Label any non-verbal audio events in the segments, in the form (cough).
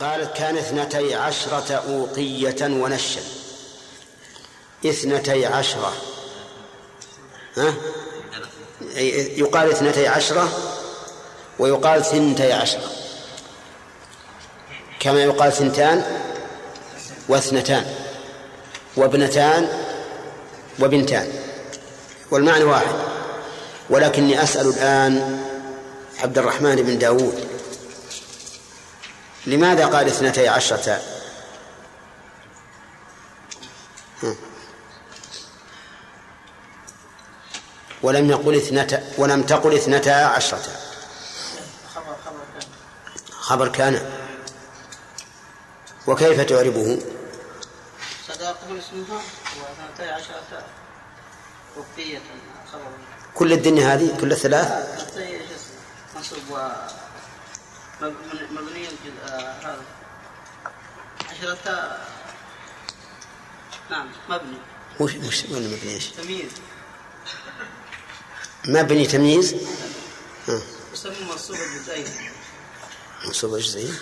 قالت كان اثنتي عشرة أوقية ونشا. اثنتي عشرة. ها؟ يقال اثنتي عشرة ويقال ثنتي عشرة. كما يقال ثنتان واثنتان. وابنتان وبنتان. والمعنى واحد. ولكني أسأل الآن عبد الرحمن بن داود لماذا قال اثنتي عشرة ولم يقل اثنتا ولم تقل اثنتا عشرة خبر كان خبر كان وكيف تعربه؟ صداقة اسمها واثنتي عشرة خبر كل الدنيا هذه كل الثلاث؟ منصوب مبني هذا. عشرة نعم مبني. وش وش وين مبني إيش؟ تمييز. مبني تمييز؟ يسمى منصوب الجزئين منصوب الجزئين؟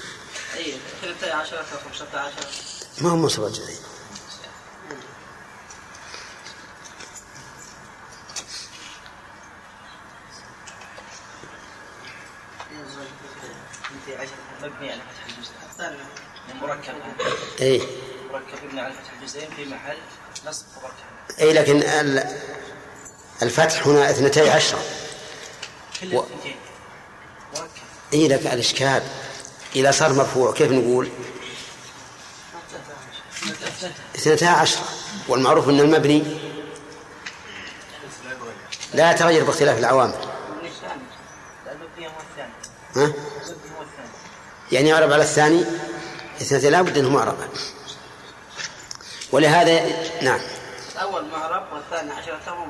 أي 12 15 ما هو مبني على فتح الجزء. الثاني مركب. اي مركب مبني على فتح الجزئين في محل نصب مركب اي لكن الفتح هنا اثنتي عشرة. و... مركب. اي لك الإشكال. إذا صار مرفوع كيف نقول؟ اثنتا عشرة. والمعروف إن المبني لا يتغير باختلاف العوامل. ها؟ يعني يعرب على الثاني. اثنتين لابد انه معرب ولهذا نعم. الأول معرب والثاني عشرة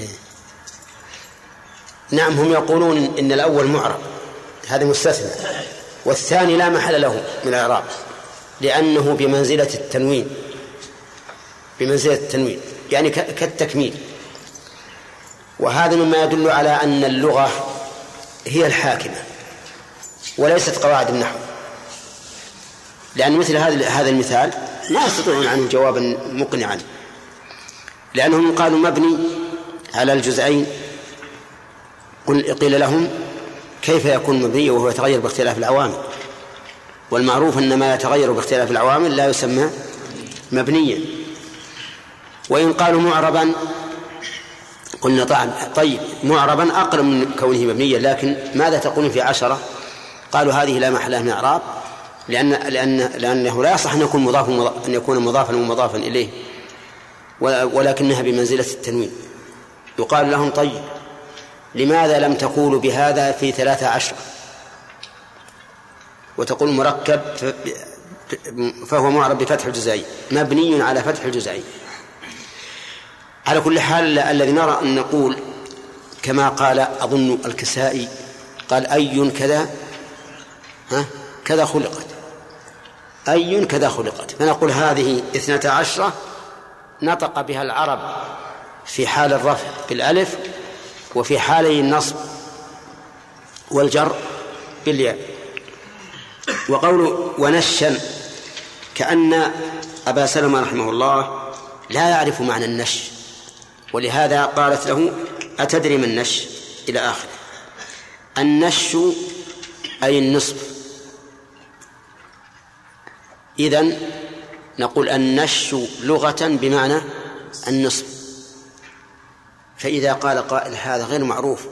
إيه. نعم هم يقولون إن الأول معرب. هذا مستثنى. والثاني لا محل له من الإعراب لأنه بمنزلة التنوين. بمنزلة التنوين. يعني كالتكميل. وهذا مما يدل على أن اللغة هي الحاكمة. وليست قواعد النحو. لأن مثل هذا هذا المثال ما يستطيعون عنه جوابا مقنعا. لأنهم قالوا مبني على الجزئين. قيل لهم كيف يكون مبني وهو يتغير باختلاف العوامل. والمعروف أن ما يتغير باختلاف العوامل لا يسمى مبنيا. وإن قالوا معربا قلنا طيب معربا أقرب من كونه مبنيا لكن ماذا تقولون في عشرة؟ قالوا هذه لا محل من إعراب لأن لأن لأنه لا يصح أن يكون مضاف أن يكون مضافا ومضافا إليه ولكنها بمنزلة التنوين. يقال لهم طيب لماذا لم تقولوا بهذا في ثلاثة عشر؟ وتقول مركب فهو معرب بفتح الجزئين مبني على فتح الجزئين على كل حال الذي نرى أن نقول كما قال أظن الكسائي قال أي كذا؟ ها؟ كذا خلقت. أي كذا خلقت؟ فنقول هذه اثنتا عشرة نطق بها العرب في حال الرفع بالألف وفي حالي النصب والجر بالياء. وقول ونشا كأن أبا سلمة رحمه الله لا يعرف معنى النش ولهذا قالت له أتدري من النش؟ إلى آخره. النش أي النصف إذن نقول النش لغة بمعنى النصف فإذا قال قائل هذا غير معروف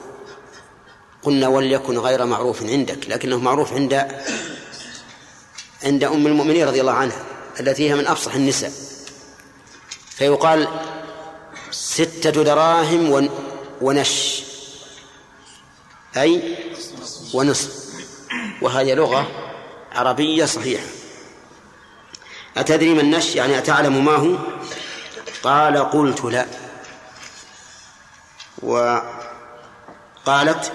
قلنا وليكن غير معروف عندك لكنه معروف عند عند أم المؤمنين رضي الله عنها التي هي من أفصح النساء. فيقال ستة دراهم ونش أي ونصف وهذه لغة عربية صحيحة. أتدري ما النش؟ يعني أتعلم ما هو؟ قال قلت لا. وقالت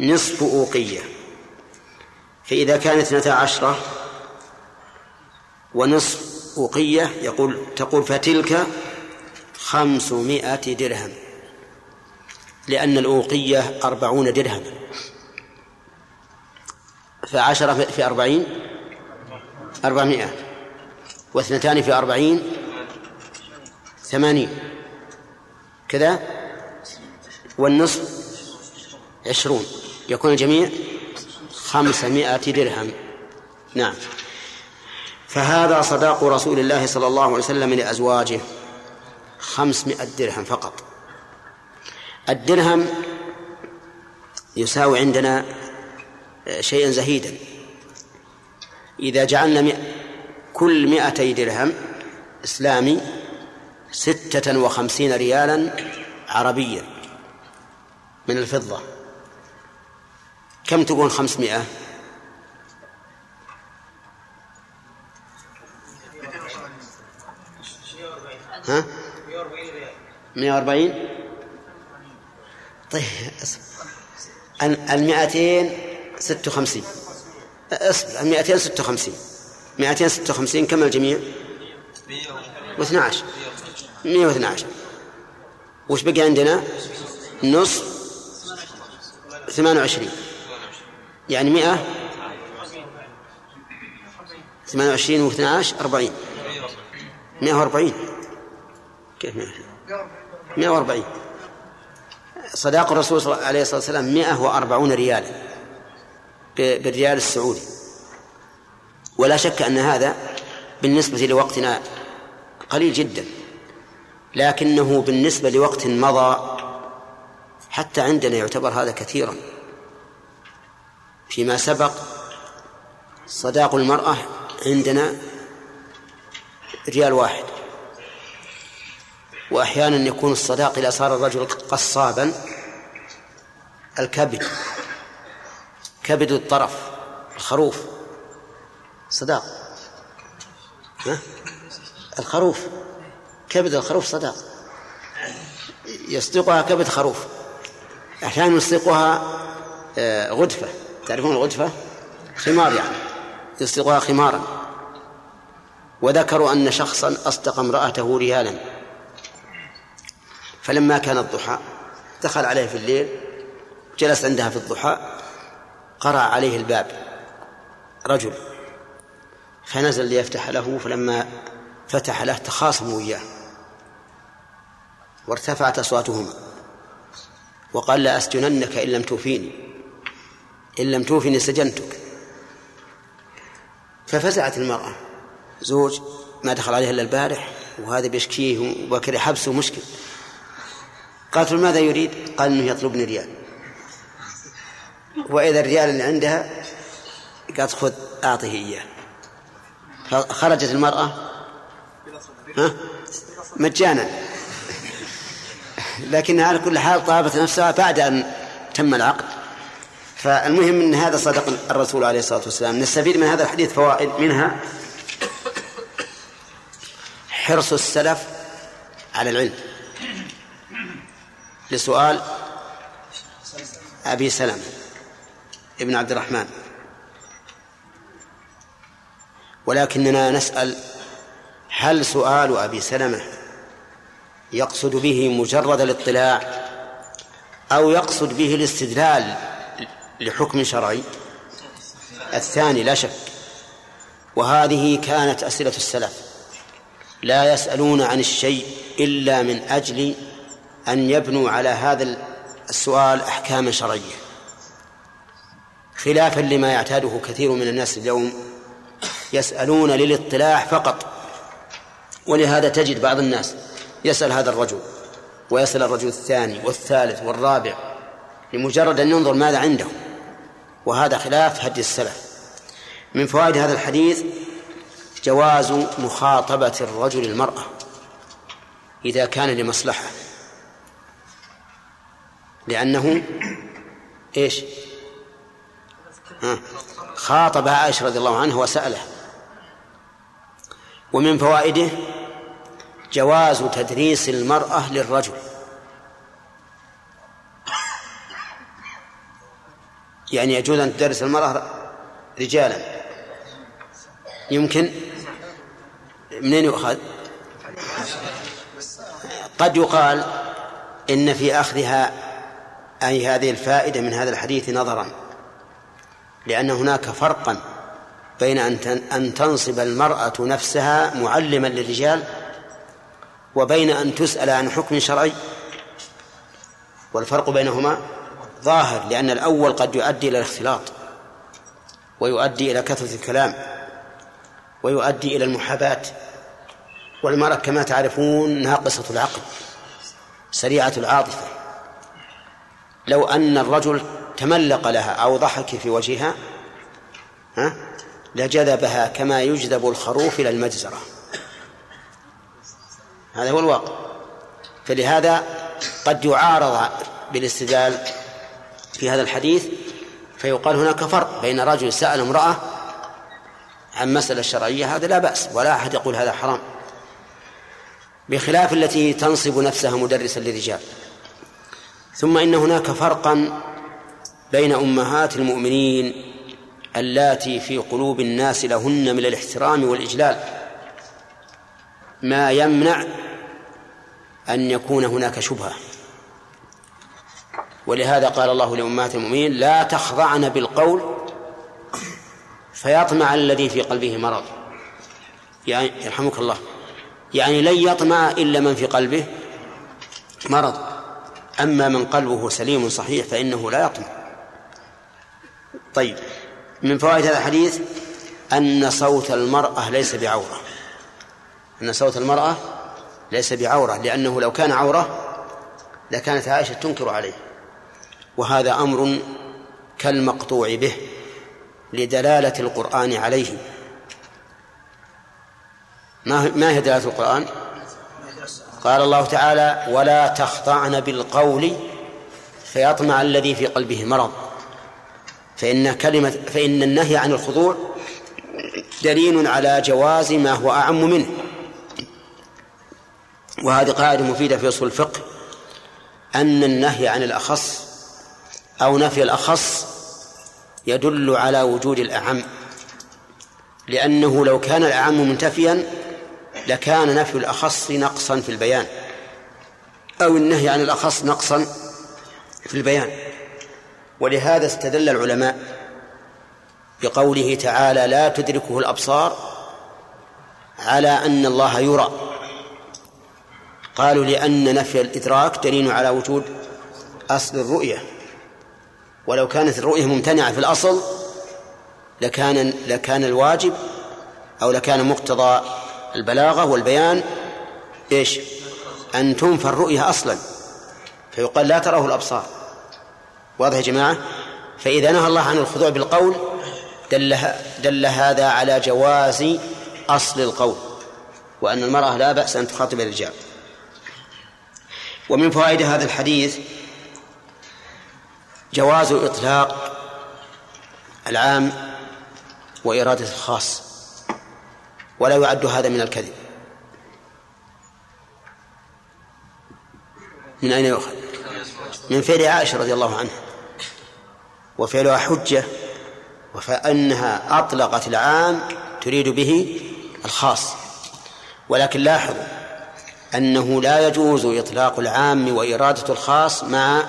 نصف أوقية. فإذا كانت اثنتا عشرة ونصف أوقية يقول تقول فتلك خمسمائة درهم. لأن الأوقية أربعون درهم. فعشرة في أربعين؟ أربعمائة. واثنتان في أربعين ثمانين. كذا؟ والنصف عشرون. يكون الجميع خمسمائة درهم. نعم. فهذا صداق رسول الله صلى الله عليه وسلم لأزواجه. خمسمائة درهم فقط. الدرهم يساوي عندنا شيئا زهيدا. إذا جعلنا كل مئتي درهم إسلامي ستة وخمسين ريالا عربيا من الفضة. كم تكون خمسمائة ها؟ مئة وأربعين. طيب المئتين ست وخمسين. أصبر المئتين ست وخمسين مئتين ست وخمسين كم الجميع؟ واثنى عشر. مئة واثنى عشر. وش بقي عندنا؟ ثمان وعشرين. يعني مئة ثمان وعشرين واثنى عشر أربعين. مئة وأربعين. كيف مئة؟ مئة وأربعين. صداق الرسول عليه الصلاة والسلام مئة وأربعون ريالا بالريال السعودي. ولا شك أن هذا بالنسبة لوقتنا قليل جدا لكنه بالنسبة لوقت مضى حتى عندنا يعتبر هذا كثيرا. فيما سبق صداق المرأة عندنا ريال واحد وأحيانا يكون الصداق إذا صار الرجل قصابا الكبد كبد الطرف الخروف. صداق. ها؟ الخروف. كبد الخروف صداق. يصدقها كبد خروف. أحيانا يصدقها آه، غدفة. تعرفون الغدفة؟ خمار يعني. يصدقها خمارا. وذكروا أن شخصا أصدق امرأته ريالا. فلما كان الضحى دخل عليه في الليل جلس عندها في الضحى قرأ عليه الباب. رجل. فنزل ليفتح له فلما فتح له تخاصموا إياه وارتفعت أصواتهما وقال لا أسجننك إن لم توفيني إن لم توفني سجنتك. ففزعت المرأة. زوج ما دخل عليها إلا البارح وهذا بيشكيه وكذا حبسه مشكل قالت له ماذا يريد؟ قال إنه يطلبني ريال. وإذا الريال اللي عندها قالت خذ أعطه إياه. فخرجت المرأة؟ ها؟ مجانا. لكنها على كل حال طابت نفسها بعد أن تم العقد. فالمهم إن هذا صدق الرسول عليه الصلاة والسلام. نستفيد من هذا الحديث فوائد منها حرص السلف على العلم. لسؤال أبي سلمة ابن عبد الرحمن. ولكننا نسأل هل سؤال أبي سلمة يقصد به مجرد الاطلاع أو يقصد به الاستدلال لحكم شرعي؟ الثاني لا شك وهذه كانت أسئلة السلف. لا يسألون عن الشيء إلا من أجل أن يبنوا على هذا السؤال أحكاما شرعية. خلافا لما يعتاده كثير من الناس اليوم يسألون للاطلاع فقط ولهذا تجد بعض الناس يسأل هذا الرجل ويسأل الرجل الثاني والثالث والرابع لمجرد أن ينظر ماذا عنده وهذا خلاف هدي السلف. من فوائد هذا الحديث جواز مخاطبة الرجل المرأة إذا كان لمصلحة لأنه إيش؟ خاطب عائشة رضي الله عنها وسأله ومن فوائده جواز تدريس المرأة للرجل. يعني يجوز أن تدرس المرأة رجالا. يمكن منين يؤخذ؟ قد يقال إن في أخذها أي هذه الفائدة من هذا الحديث نظرا لأن هناك فرقا بين أن أن تنصب المرأة نفسها معلما للرجال وبين أن تسأل عن حكم شرعي. والفرق بينهما ظاهر لأن الأول قد يؤدي إلى الاختلاط ويؤدي إلى كثرة الكلام ويؤدي إلى المحاباة. والمرأة كما تعرفون ناقصة العقل سريعة العاطفة. لو أن الرجل تملق لها أو ضحك في وجهها ها لجذبها كما يجذب الخروف إلى المجزرة. هذا هو الواقع. فلهذا قد يعارض بالاستدلال في هذا الحديث فيقال هناك فرق بين رجل سأل امرأة عن مسألة شرعية هذا لا بأس ولا أحد يقول هذا حرام. بخلاف التي تنصب نفسها مدرسا للرجال. ثم إن هناك فرقا بين أمهات المؤمنين اللاتي في قلوب الناس لهن من الاحترام والإجلال. ما يمنع أن يكون هناك شبهة. ولهذا قال الله لأمهات المؤمنين لا تخضعن بالقول فيطمع الذي في قلبه مرض. يعني يرحمك الله. يعني لن يطمع إلا من في قلبه مرض. أما من قلبه سليم صحيح فإنه لا يطمع. طيب. من فوائد هذا الحديث أن صوت المرأة ليس بعورة. أن صوت المرأة ليس بعورة لأنه لو كان عورة لكانت عائشة تنكر عليه. وهذا أمر كالمقطوع به لدلالة القرآن عليه. ما هي دلالة القرآن؟ قال الله تعالى ولا تخضعن بالقول فيطمع الذي في قلبه مرض. فإن كلمة فإن النهي عن الخضوع دليل على جواز ما هو أعم منه. وهذه قاعدة مفيدة في أصول الفقه أن النهي عن الأخص أو نفي الأخص يدل على وجود الأعم. لأنه لو كان الأعم منتفيا لكان نفي الأخص نقصا في البيان أو النهي عن الأخص نقصا في البيان. ولهذا استدل العلماء بقوله تعالى لا تدركه الأبصار على أن الله يرى. قالوا لأن نفي الإدراك دليل على وجود أصل الرؤية. ولو كانت الرؤية ممتنعة في الأصل لكان لكان الواجب أو لكان مقتضى البلاغة والبيان إيش؟ أن تنفى الرؤية أصلا. فيقال لا تراه الأبصار. واضح يا جماعة؟ فإذا نهى الله عن الخضوع بالقول دل, دل هذا على جواز أصل القول وأن المرأة لا بأس أن تخاطب الرجال. ومن فوائد هذا الحديث جواز إطلاق العام وإرادة الخاص ولا يعد هذا من الكذب. من أين يؤخذ؟ من فعل عائشة رضي الله عنها. وفعلها حجة فإنها أطلقت العام تريد به الخاص. ولكن لاحظوا أنه لا يجوز إطلاق العام وإرادة الخاص مع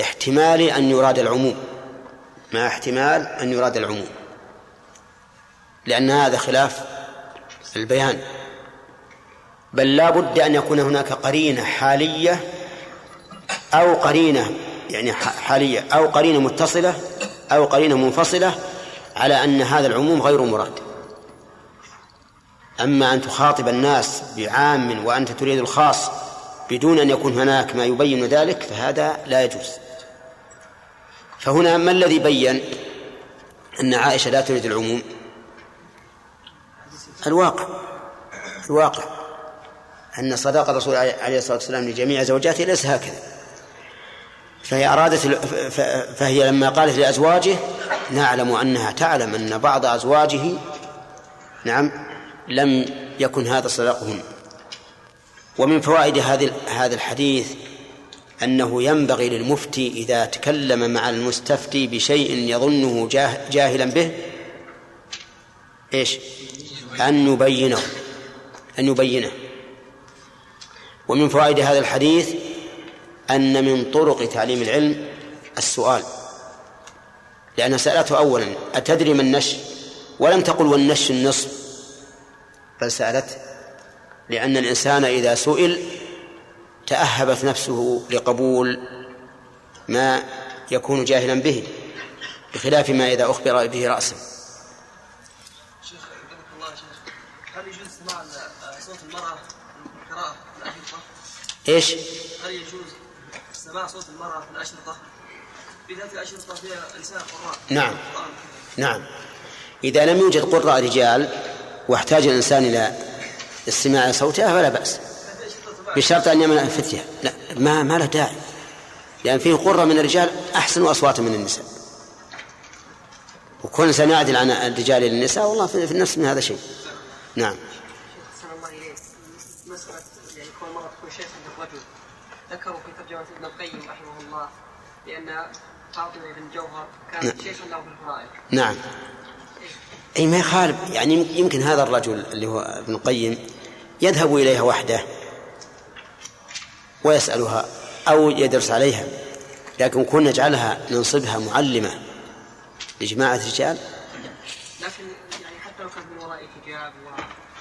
احتمال أن يراد العموم مع احتمال أن يراد العموم. لأن هذا خلاف البيان. بل لا بد أن يكون هناك قرينة حالية أو قرينة يعني حالية أو قرينة متصلة أو قرينة منفصلة على أن هذا العموم غير مراد. أما أن تخاطب الناس بعام وأنت تريد الخاص بدون أن يكون هناك ما يبين ذلك فهذا لا يجوز. فهنا ما الذي بين أن عائشة لا تريد العموم؟ الواقع. الواقع أن صداقة الرسول عليه الصلاة والسلام لجميع زوجاته ليس هكذا. فهي أرادت فهي لما قالت لأزواجه نعلم أنها تعلم أن بعض أزواجه نعم لم يكن هذا صداقهن ومن فوائد هذا هذا الحديث أنه ينبغي للمفتي إذا تكلم مع المستفتي بشيء يظنه جاهلا به إيش؟ أن يبينه أن يبينه. ومن فوائد هذا الحديث أن من طرق تعليم العلم السؤال. لأن سألته أولا أتدري ما النشي ولم تقل والنش النصف بل سألت لأن الإنسان إذا سئل تأهبت نفسه لقبول ما يكون جاهلا به بخلاف ما إذا أخبر به رأسه شيخ الله شيخ. هل يجوز سماع صوت المرأة القراءة؟ إيش؟ هل يجوز سماع صوت المرأة في الأشرطة؟ بذات الأشرطة فيها نساء قراء. نعم. نعم. إذا لم يوجد قراء رجال واحتاج الإنسان إلى استماع صوتها فلا بأس. بشرط أن يمنع الفتية لا ما ما له داعي. لأن فيه قرة من الرجال أحسن أصواتا من النساء. وكون إنسان يعدل عن الرجال إلى النساء والله في النفس من هذا شيء. نعم الله إليك مسألة يعني كون مرة تكون شيخا للرجل ذكروا في ترجمة ابن القيم رحمه الله بأن فاطمة بن جوهر كان نعم. شيخا له في الفرائض. نعم. أي ما يخالف يعني يمكن هذا الرجل اللي هو ابن القيم يذهب إليها وحده ويسألها أو يدرس عليها لكن كنا نجعلها ننصبها معلمة لجماعة رجال لكن يعني حتى لو كان من وراء حجاب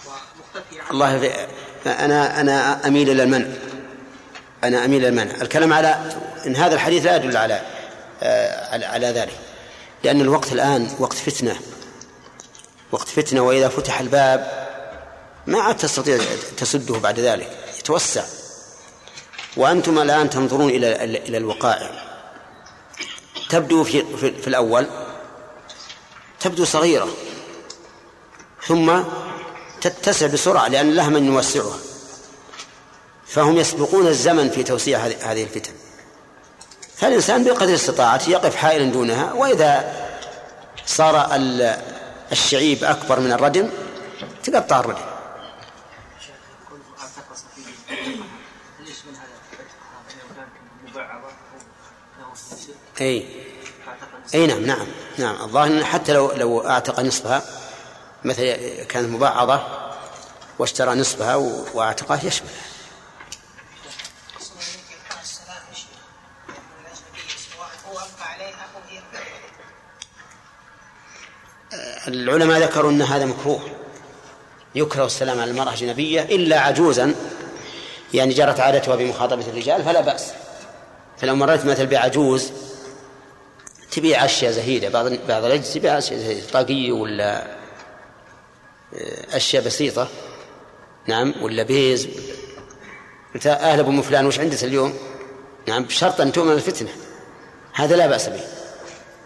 ومختفية الله أنا أنا أميل إلى المنع. أنا أميل المنع. الكلام على إن هذا الحديث لا يدل على آه، على, على ذلك. لأن الوقت الآن وقت فتنة. وقت فتنة وإذا فتح الباب ما عاد تستطيع تسده بعد ذلك. يتوسع. وأنتم الآن تنظرون إلى إلى الوقائع. تبدو في, في الأول تبدو صغيرة ثم تتسع بسرعة لأن لها من يوسعها. فهم يسبقون الزمن في توسيع هذه الفتن. فالإنسان بقدر استطاعته يقف حائلا دونها وإذا صار ال- الشعيب أكبر من الردم تقطع الردم. أي. أي نعم نعم نعم. الظاهر حتى لو لو أعتق نصفها مثل كانت مبعضة واشترى نصفها وأعتقه يشمل. العلماء ذكروا أن هذا مكروه. يكره السلام على المرأة الأجنبية إلا عجوزا. يعني جرت عادتها بمخاطبة الرجال فلا بأس. فلو مررت مثل بعجوز تبيع أشياء زهيدة. بعض بعض الأجهزة تبيع أشياء زهيدة. طاقية ولا آه، أشياء بسيطة. نعم ولا بيز. أنت أهل أبو فلان وش عندك اليوم؟ نعم بشرط أن تؤمن الفتنة هذا لا بأس به.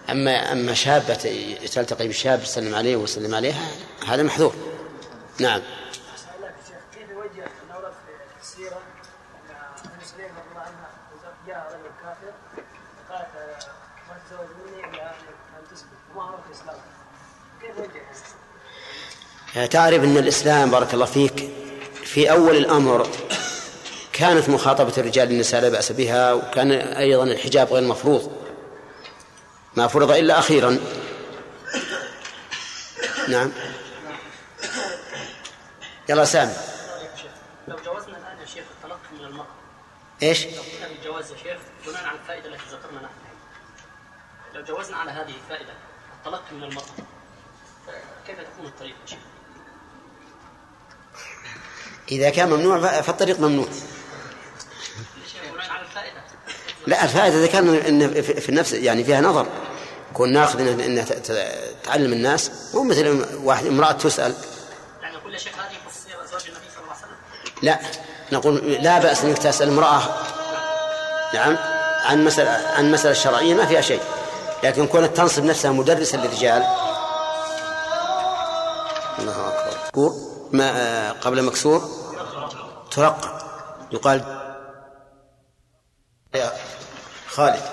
أما أما شابة تلتقي بشاب تسلم عليه ويسلم عليها هذا محظور نعم. تعرف أن الإسلام بارك الله فيك في أول الأمر كانت مخاطبة الرجال النساء لا بأس بها وكان أيضا الحجاب غير مفروض. ما فرض إلا أخيرا. نعم. يلا سامي. لو جوزنا الآن يا شيخ التلقي من المرأة. إيش؟ لو قلنا بالجواز يا شيخ بناء على الفائدة التي ذكرنا نحن. لو جوزنا على هذه الفائدة التلقي من المرأة كيف تكون الطريقة يا شيخ؟ إذا كان ممنوع فالطريق ممنوع يا شيخ بناء على الفائدة لا الفائدة إذا كان إن في النفس يعني فيها نظر كون ناخذ إن- انها ت- ت- تعلم الناس مو مثل واحد امرأة تسأل. يعني نقول يا شيخ هذه خصوصية أزواج النبي صلى الله عليه وسلم؟ لا نقول لا بأس إنك تسأل امرأة. نعم عن مسألة عن مسألة شرعية ما فيها شيء. لكن كونت تنصب نفسها مدرسا للرجال. الله أكبر. مكسور ما آه، قبل مكسور؟ ترقى. يقال خالد.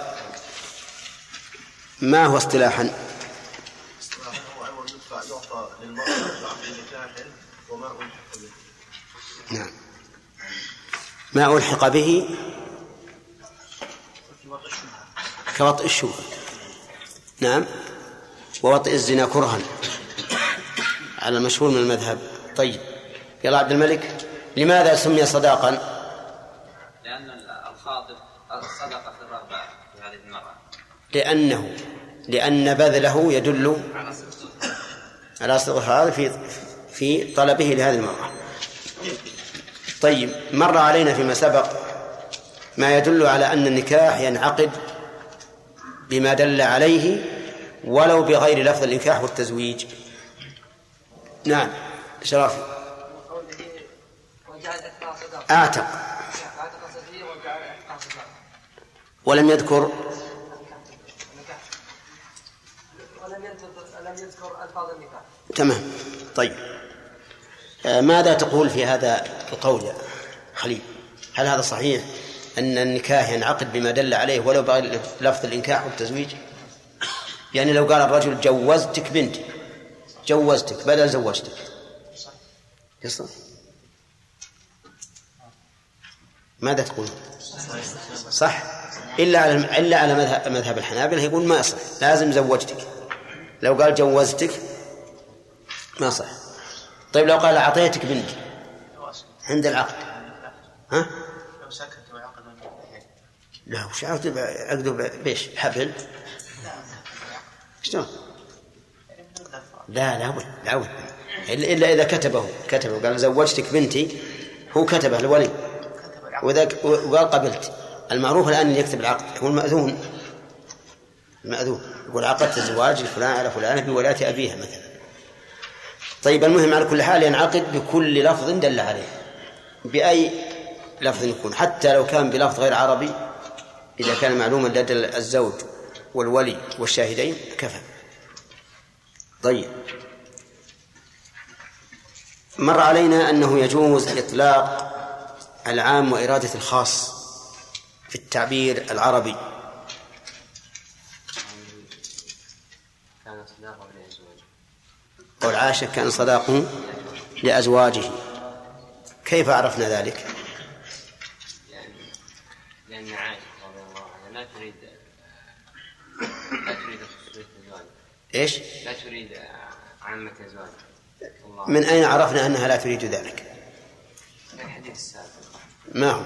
ما هو اصطلاحا؟ هو عوض يدفع يعطى وما ألحق به نعم. ما ألحق به؟ كوطئ الشبهة. نعم. ووطئ الزنا كرها. على المشهور من المذهب. طيب. يلا عبد الملك لماذا سمي صداقا لأن الخاطب صدق في الرغبه في هذه المراه لأنه لأن بذله يدل على صدق هذا في في طلبه لهذه المرأة. طيب مر علينا فيما سبق ما يدل على أن النكاح ينعقد بما دل عليه ولو بغير لفظ النكاح والتزويج. نعم شرافي أعتق. ولم يذكر ولم يذكر لم يذكر الفاظ النكاح تمام. طيب. آه، ماذا تقول في هذا القول يا خليل؟ هل هذا صحيح أن النكاح ينعقد بما دل عليه ولو بغير لفظ الإنكاح والتزويج؟ يعني لو قال الرجل جوزتك بنتي جوزتك بدل زوجتك. يصح ماذا تقول؟ صح؟ إلا على إلا على مذهب الحنابلة يقول ما يصح لازم زوجتك. لو قال جوزتك ما صح. طيب لو قال أعطيتك بنتي عند العقد ها؟ لو سكت وعقد لا وش عقد؟ عقده بيش حبل؟ شلون؟ لا لا بد لا بد. إلا إذا كتبه كتبه. قال زوجتك بنتي هو كتبه الولي. وإذا وقال قبلت. المعروف الآن اللي يكتب العقد هو المأذون. المأذون يقول عقدت الزواج لفلان على فلانة بولاية أبيها مثلا. طيب المهم على كل حال ينعقد بكل لفظ دل عليه. بأي لفظ يكون؟ حتى لو كان بلفظ غير عربي إذا كان معلوما لدى الزوج والولي والشاهدين كفى. طيب. مر علينا أنه يجوز إطلاق العام وإرادة الخاص في التعبير العربي كان صداقة لأزواجه قول عائشة كان صداقه لأزواجه. كيف عرفنا ذلك؟ لأن عائشة رضي الله عنها لا تريد لا تريد خصوصية أزواجه إيش؟ لا تريد عامة أزواجه الله من أين عرفنا أنها لا تريد ذلك؟ في الحديث السابق. ما هو؟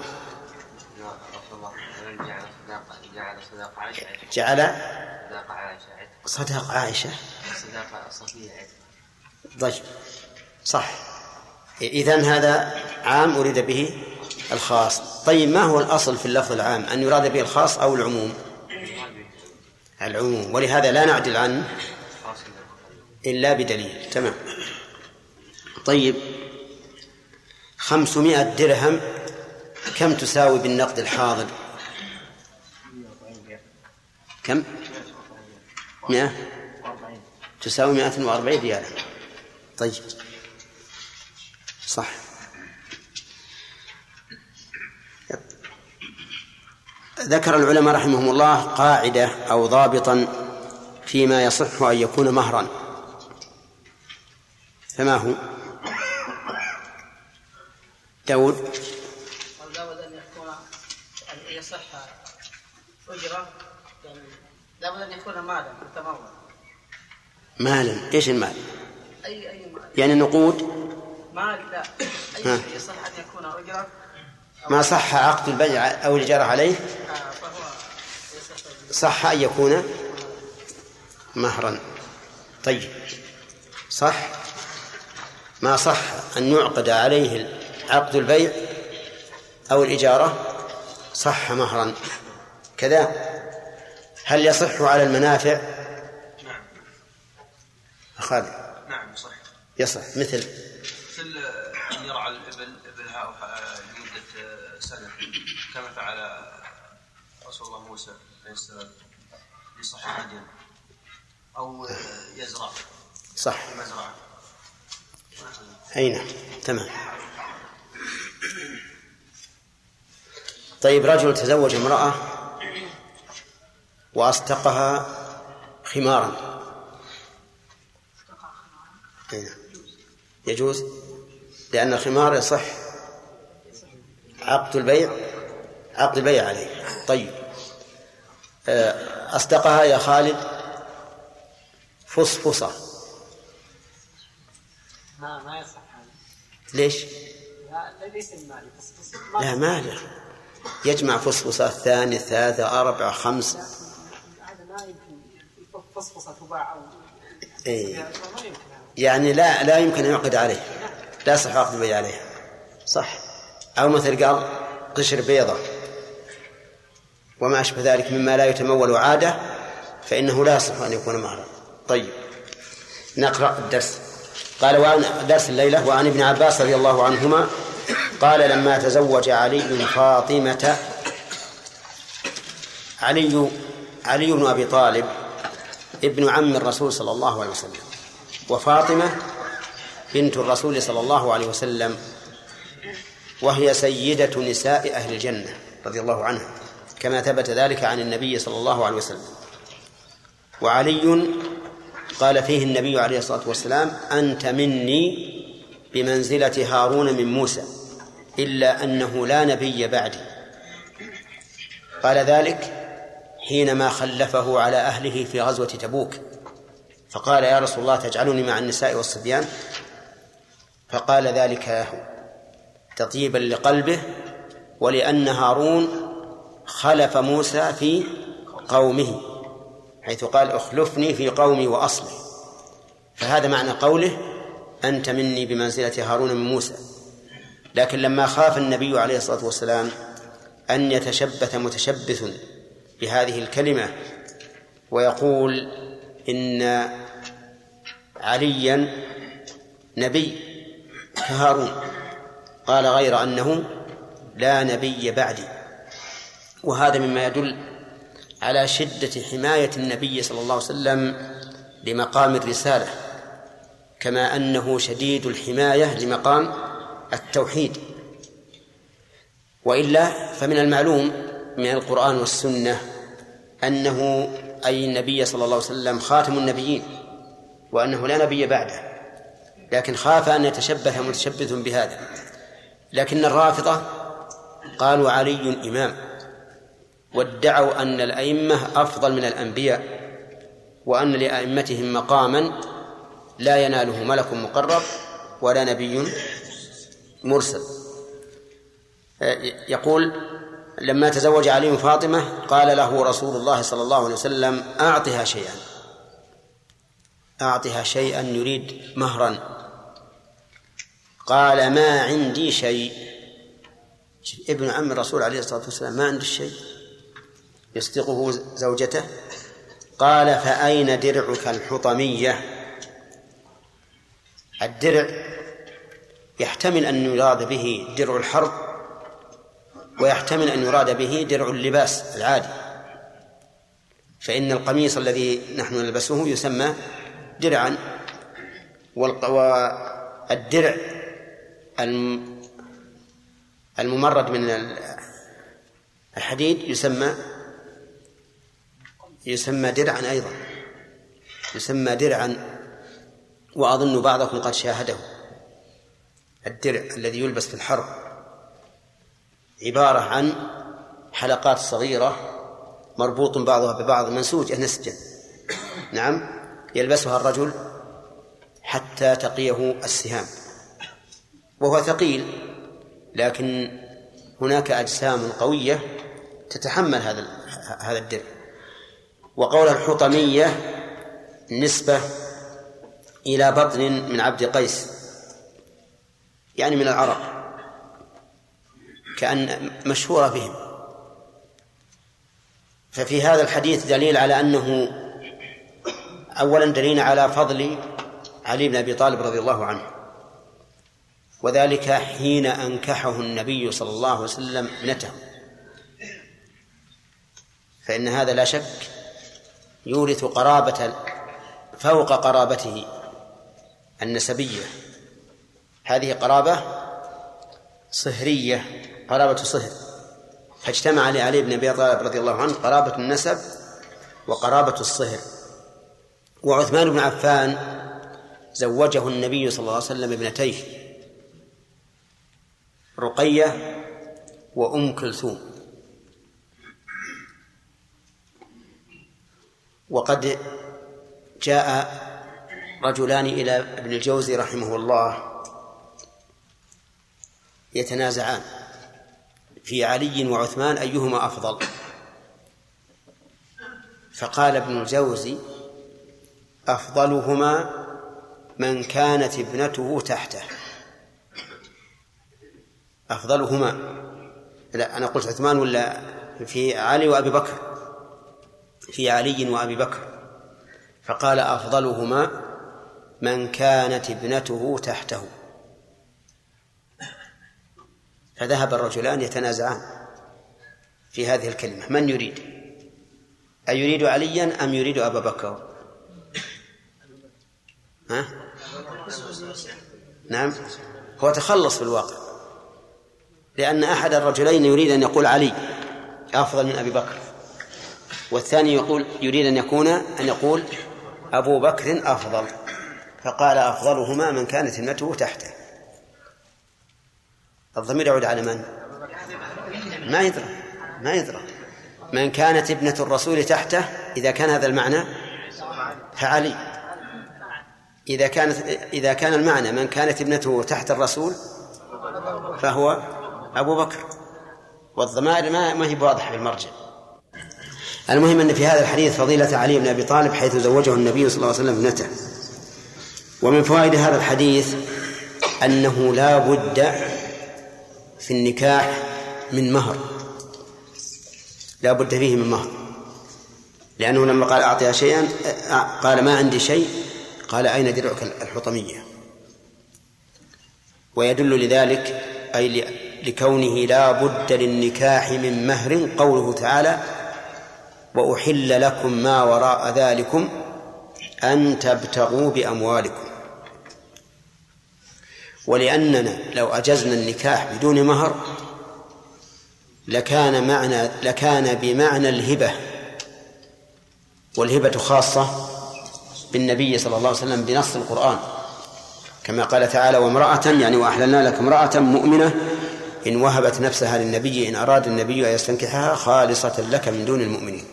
جعل صداقة عائشة جعل؟ صداقة عائشة صداق عائشة. صفية عتق طيب صح. إذن هذا عام أريد به الخاص. طيب ما هو الأصل في اللفظ العام؟ أن يراد به الخاص أو العموم؟ العموم. ولهذا لا نعدل عنه إلا بدليل. تمام. طيب خمسمائة درهم كم تساوي بالنقد الحاضر؟ كم؟ مئة؟ تساوي مئة وأربعين ريالا. طيب. صح. ذكر العلماء رحمهم الله قاعدة أو ضابطا فيما يصح أن يكون مهرا. فما هو؟ داود. لابد أن يكون أن يصح أجرة. يعني لابد أن يكون مالا متمول مالا. إيش المال؟ اي أي مال يعني نقود؟ مال لا. شيء يصح أن يكون اجره ما صح عقد البيع أو الإجارة عليه؟ آه، صح أن يكون مهرا. طيب. صح؟ ما صح أن يعقد عليه عقد البيع أو الإجارة؟ صح مهرا. كذا. هل يصح على المنافع؟ نعم. خالد صح يصح مثل. مثل أن يرعى الإبل إبلها لمدة سنة. كما فعل رسول الله موسى عليه السلام لصاحب مدين. أو يزرع. صح. في المزرعة أي نعم تمام. طيب رجل تزوج امرأة وأصدقها خمارا. أي نعم يجوز؟ لأن الخمار يصح. عقد البيع؟ عقد البيع عليه. طيب. آه، أصدقها يا خالد؟ فصفصة. ما ما يصح هذا. ليش؟ لا ليس بس لا ما له. يجمع فصفصة الثاني الثالثة أربعة خمس. هذا ما يمكن. فصفصة تباع أو إيه. ما يمكن. يعني لا لا يمكن أن يعقد عليه. لا يصح عقد البيع عليه. صح. أو مثل قال قشر بيضة. وما أشبه ذلك مما لا يتمول عادة فإنه لا يصح أن يكون مهرا طيب. نقرأ الدرس. قال وعن درس الليلة وعن ابن عباس رضي الله عنهما قال لما تزوج علي فاطمة علي علي بن أبي طالب ابن عم الرسول صلى الله عليه وسلم. وفاطمة بنت الرسول صلى الله عليه وسلم وهي سيدة نساء أهل الجنة رضي الله عنها كما ثبت ذلك عن النبي صلى الله عليه وسلم. وعلي قال فيه النبي عليه الصلاة والسلام أنت مني بمنزلة هارون من موسى إلا أنه لا نبي بعدي. قال ذلك حينما خلفه على أهله في غزوة تبوك. فقال يا رسول الله تجعلني مع النساء والصبيان؟ فقال ذلك له تطيبا لقلبه ولأن هارون خلف موسى في قومه حيث قال اخلفني في قومي وأصلي فهذا معنى قوله أنت مني بمنزلة هارون من موسى. لكن لما خاف النبي عليه الصلاة والسلام أن يتشبث متشبث بهذه الكلمة ويقول إن عليا نبي كهارون قال غير أنه لا نبي بعدي. وهذا مما يدل على شدة حماية النبي صلى الله عليه وسلم لمقام الرسالة كما أنه شديد الحماية لمقام التوحيد. وإلا فمن المعلوم من القرآن والسنة أنه أي النبي صلى الله عليه وسلم خاتم النبيين وأنه لا نبي بعده لكن خاف أن يتشبث متشبث بهذا. لكن الرافضة قالوا علي إمام وادعوا أن الأئمة أفضل من الأنبياء وأن لأئمتهم مقاما لا يناله ملك مقرب ولا نبي مرسل. يقول لما تزوج علي فاطمة قال له رسول الله صلى الله عليه وسلم أعطها شيئا. أعطها شيئا يريد مهرا. قال ما عندي شيء. ابن عم الرسول عليه الصلاة والسلام ما عنده شيء؟ يصدقه زوجته. قال فأين درعك الحطمية؟ الدرع يحتمل أن يراد به درع الحرب. ويحتمل أن يراد به درع اللباس العادي. فإن القميص الذي نحن نلبسه يسمى درعا والدرع الممرد من الحديد يسمى يسمى درعا أيضا. يسمى درعا وأظن بعضكم قد شاهده. الدرع الذي يلبس في الحرب. عبارة عن حلقات صغيرة مربوط بعضها ببعض منسوجة نسجا نعم يلبسها الرجل حتى تقيه السهام. وهو ثقيل لكن هناك أجسام قوية تتحمل هذا هذا الدرع. وقول الحطمية نسبة إلى بطن من عبد قيس يعني من العرب كأن مشهورة بهم. ففي هذا الحديث دليل على أنه أولا دليل على فضل علي بن أبي طالب رضي الله عنه. وذلك حين أنكحه النبي صلى الله عليه وسلم ابنته. فإن هذا لا شك يورث قرابة فوق قرابته النسبية. هذه قرابة صهرية. قرابة صهر فاجتمع لعلي بن أبي طالب رضي الله عنه قرابة النسب وقرابة الصهر. وعثمان بن عفان زوجه النبي صلى الله عليه وسلم ابنتيه رقية وأم كلثوم. وقد جاء رجلان إلى ابن الجوزي رحمه الله يتنازعان. في علي وعثمان أيهما أفضل؟ فقال ابن الجوزي أفضلهما من كانت ابنته تحته. أفضلهما. لا أنا قلت عثمان ولا في علي وأبي بكر؟ في علي وأبي بكر. فقال أفضلهما من كانت ابنته تحته. فذهب الرجلان يتنازعان في هذه الكلمة. من يريد؟ أيريد عليا أم يريد أبا بكر؟ ها؟ نعم. هو تخلص في الواقع. لأن أحد الرجلين يريد أن يقول علي أفضل من أبي بكر. والثاني يقول يريد أن يكون أن يقول أبو بكر أفضل. فقال أفضلهما من كانت ابنته تحته. الضمير يعود على من؟ ما يدرى ما يدرى. من كانت ابنة الرسول تحته إذا كان هذا المعنى؟ فعلي. إذا كانت إذا كان المعنى من كانت ابنته تحت الرسول فهو أبو بكر. والضمائر ما ما هي واضحة في المرجع. المهم أن في هذا الحديث فضيلة علي بن أبي طالب حيث زوجه النبي صلى الله عليه وسلم ابنته. ومن فوائد هذا الحديث أنه لا بد في النكاح من مهر. لا بد فيه من مهر. لأنه لما قال أعطيها شيئا قال ما عندي شيء قال أين درعك الحطمية؟ ويدل لذلك أي لكونه لا بد للنكاح من مهر قوله تعالى وأحل لكم ما وراء ذلكم أن تبتغوا بأموالكم. ولأننا لو أجزنا النكاح بدون مهر لكان معنى لكان بمعنى الهبة والهبة خاصة بالنبي صلى الله عليه وسلم بنص القرآن. كما قال تعالى وامرأة يعني وأحللنا لك امرأة مؤمنة إن وهبت نفسها للنبي إن أراد النبي أن يستنكحها خالصة لك من دون المؤمنين.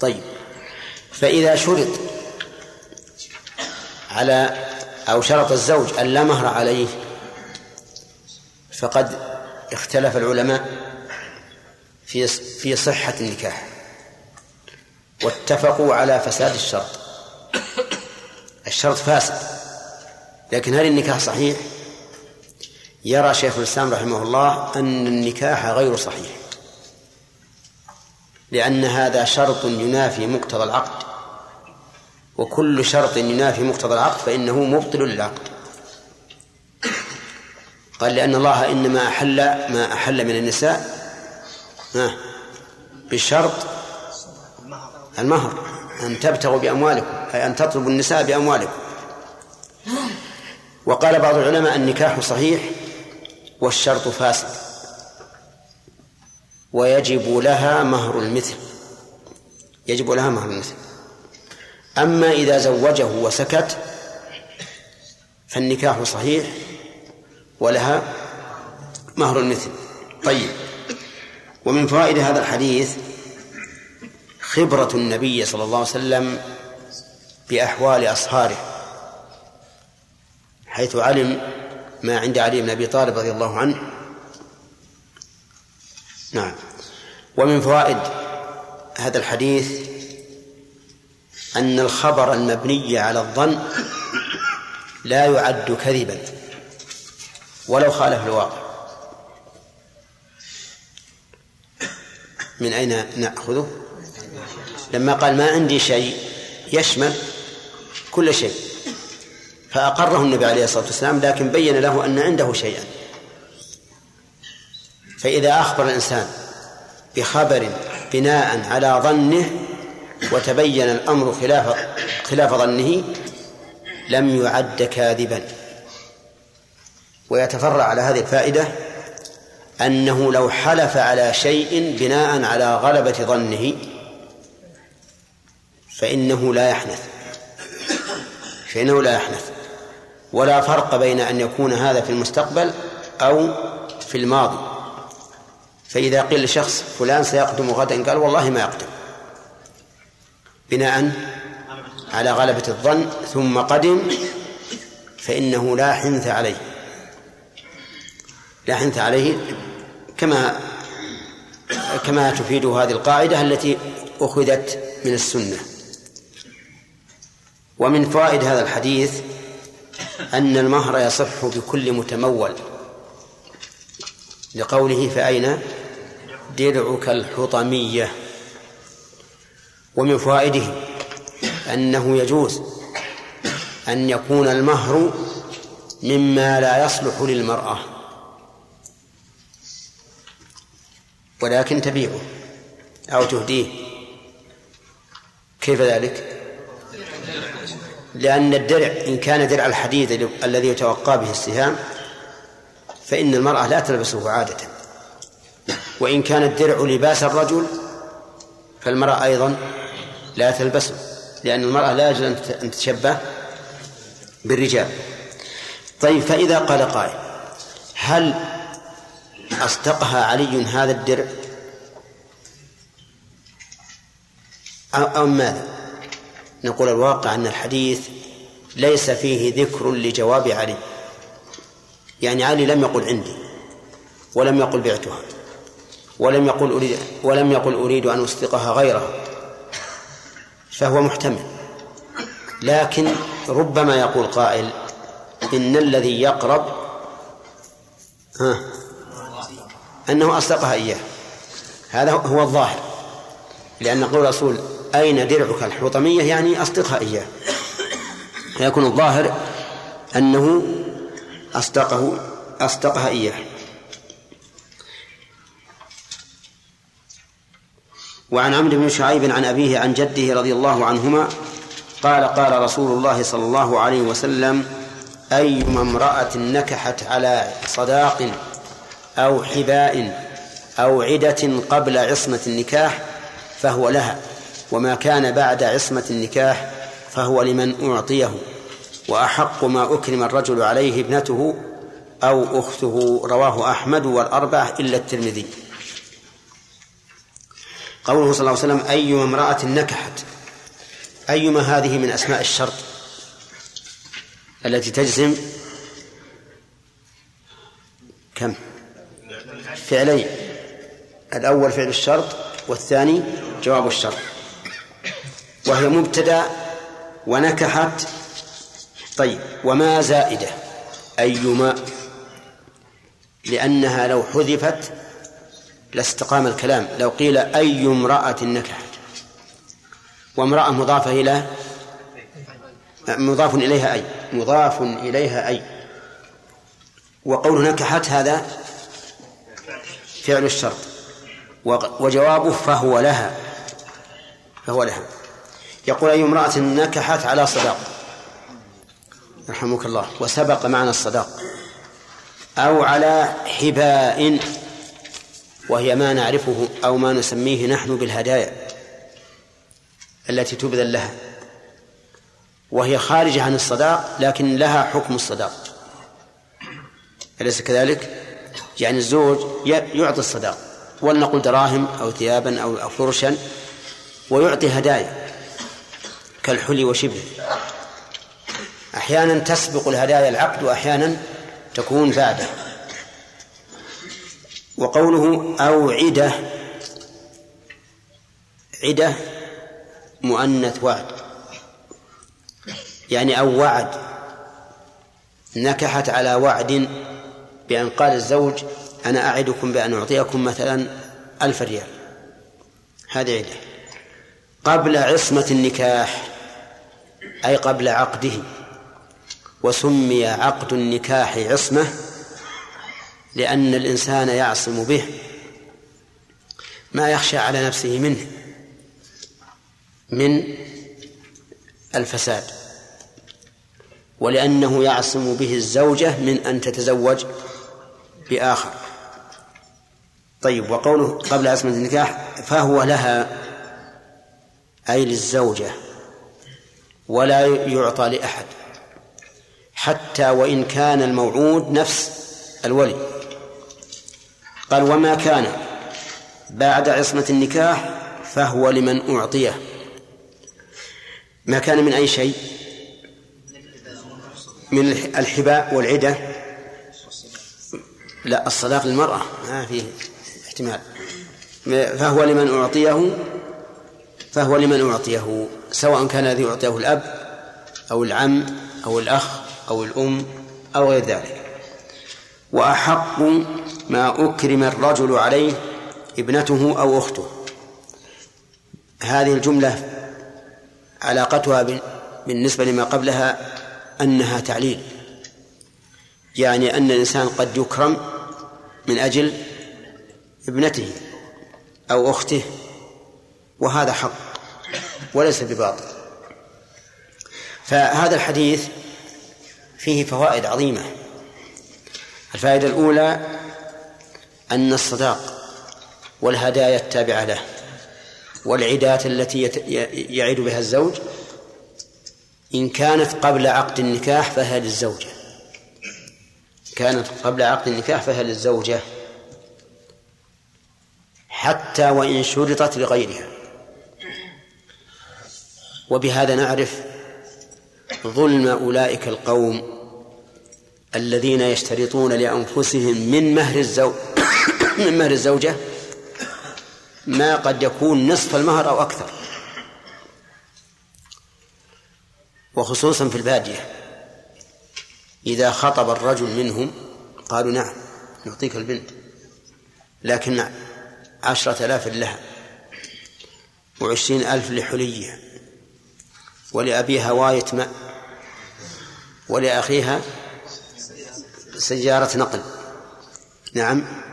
طيب فإذا شرط على أو شرط الزوج أن لا مهر عليه فقد اختلف العلماء في في صحة النكاح واتفقوا على فساد الشرط الشرط فاسد لكن هل النكاح صحيح؟ يرى شيخ الإسلام رحمه الله أن النكاح غير صحيح لأن هذا شرط ينافي مقتضى العقد وكل شرط ينافي مقتضى العقد فإنه مبطل للعقد. قال لأن الله إنما أحل ما أحل من النساء بشرط المهر أن تبتغوا بأموالكم أي أن تطلبوا النساء بأموالكم. وقال بعض العلماء النكاح صحيح والشرط فاسد. ويجب لها مهر المثل. يجب لها مهر المثل. أما إذا زوجه وسكت فالنكاح صحيح ولها مهر المثل. طيب. ومن فوائد هذا الحديث خبرة النبي صلى الله عليه وسلم بأحوال أصهاره حيث علم ما عند علي بن أبي طالب رضي الله عنه. نعم. ومن فوائد هذا الحديث أن الخبر المبني على الظن لا يعد كذبا ولو خالف الواقع. من أين نأخذه؟ لما قال ما عندي شيء يشمل كل شيء فأقره النبي عليه الصلاة والسلام لكن بين له أن عنده شيئا. فإذا أخبر الإنسان بخبر بناء على ظنه وتبين الأمر خلاف خلاف ظنه لم يعد كاذبا. ويتفرع على هذه الفائدة أنه لو حلف على شيء بناء على غلبة ظنه فإنه لا يحنث. فإنه لا يحنث. ولا فرق بين أن يكون هذا في المستقبل أو في الماضي. فإذا قيل لشخص فلان سيقدم غدا قال والله ما يقدم. بناء على غلبة الظن ثم قدم فإنه لا حنث عليه. لا حنث عليه كما كما تفيد هذه القاعدة التي أخذت من السنة. ومن فوائد هذا الحديث أن المهر يصح بكل متمول لقوله فأين؟ درعك الحطمية. ومن فوائده أنه يجوز أن يكون المهر مما لا يصلح للمرأة. ولكن تبيعه أو تهديه. كيف ذلك؟ لأن الدرع إن كان درع الحديد الذي يتوقى به السهام فإن المرأة لا تلبسه عادة. وإن كان الدرع لباس الرجل فالمرأة أيضا لا تلبسه لأن المرأة لا يجوز أن تتشبه بالرجال. طيب فإذا قال قائل هل أصدقها علي هذا الدرع أو, ماذا؟ نقول الواقع أن الحديث ليس فيه ذكر لجواب علي. يعني علي لم يقل عندي ولم يقل بعتها ولم يقل أريد ولم يقل أريد أن أصدقها غيرها. فهو محتمل. لكن ربما يقول قائل إن الذي يقرب ها أنه أصدقها إياه. هذا هو الظاهر. لأن قول الرسول أين درعك الحطمية؟ يعني أصدقها إياه. فيكون الظاهر أنه أصدقه أصدقها إياه. وعن عمرو بن شعيب عن أبيه عن جده رضي الله عنهما قال قال رسول الله صلى الله عليه وسلم أيما امرأة نكحت على صداق أو حباء أو عدة قبل عصمة النكاح فهو لها وما كان بعد عصمة النكاح فهو لمن أعطيه وأحق ما أكرم الرجل عليه ابنته أو أخته رواه أحمد والأربعة إلا الترمذي. قوله صلى الله عليه وسلم أيما امرأة نكحت أيما هذه من أسماء الشرط التي تجزم كم؟ فعلين الأول فعل الشرط والثاني جواب الشرط. وهي مبتدأ ونكحت. طيب وما زائدة؟ أيما لأنها لو حذفت لاستقام الكلام. لو قيل أي امرأة نكحت وامرأة مضافة إلى مضاف إليها أي مضاف إليها أي. وقول نكحت هذا فعل الشرط. وجوابه فهو لها فهو لها. يقول أي امرأة نكحت على صداق. رحمك الله. وسبق معنى الصداق. أو على حباء. وهي ما نعرفه أو ما نسميه نحن بالهدايا التي تبذل لها. وهي خارجة عن الصداق لكن لها حكم الصداق. أليس كذلك؟ يعني الزوج يعطي الصداق. ولنقل دراهم أو ثيابا أو فرشا ويعطي هدايا كالحلي وشبه. أحيانا تسبق الهدايا العقد وأحيانا تكون بعده وقوله أو عدة. عدة مؤنث وعد. يعني أو وعد. نكحت على وعد بأن قال الزوج أنا أعدكم بأن أعطيكم مثلا ألف ريال. هذه عدة. قبل عصمة النكاح أي قبل عقده وسمي عقد النكاح عصمة لأن الإنسان يعصم به ما يخشى على نفسه منه من الفساد. ولأنه يعصم به الزوجة من أن تتزوج بآخر. طيب وقوله قبل عصمة النكاح فهو لها أي للزوجة ولا يعطى لأحد حتى وإن كان الموعود نفس الولي. قال وما كان بعد عصمة النكاح فهو لمن أعطيه. ما كان من أي شيء؟ من الحباء والعدة. لا الصداق للمرأة ما فيه احتمال. فهو لمن أعطيه فهو لمن أعطيه سواء كان الذي أعطيه الأب أو العم أو الأخ أو الأم أو غير ذلك. وأحق ما أكرم الرجل عليه ابنته أو أخته. هذه الجملة علاقتها بالنسبة لما قبلها أنها تعليل. يعني أن الإنسان قد يكرم من أجل ابنته أو أخته وهذا حق وليس بباطل. فهذا الحديث فيه فوائد عظيمة. الفائدة الأولى أن الصداق والهدايا التابعة له والعدات التي يعيد بها الزوج إن كانت قبل عقد النكاح فهي للزوجة. كانت قبل عقد النكاح فهي للزوجة. حتى وإن شرطت لغيرها. وبهذا نعرف ظلم أولئك القوم الذين يشترطون لأنفسهم من مهر الزوج. من مهر الزوجة ما قد يكون نصف المهر أو أكثر. وخصوصا في البادية. إذا خطب الرجل منهم قالوا نعم نعطيك البنت. لكن عشرة آلاف لها وعشرين ألف لحليها ولأبيها واية ماء ولأخيها سيارة نقل. نعم.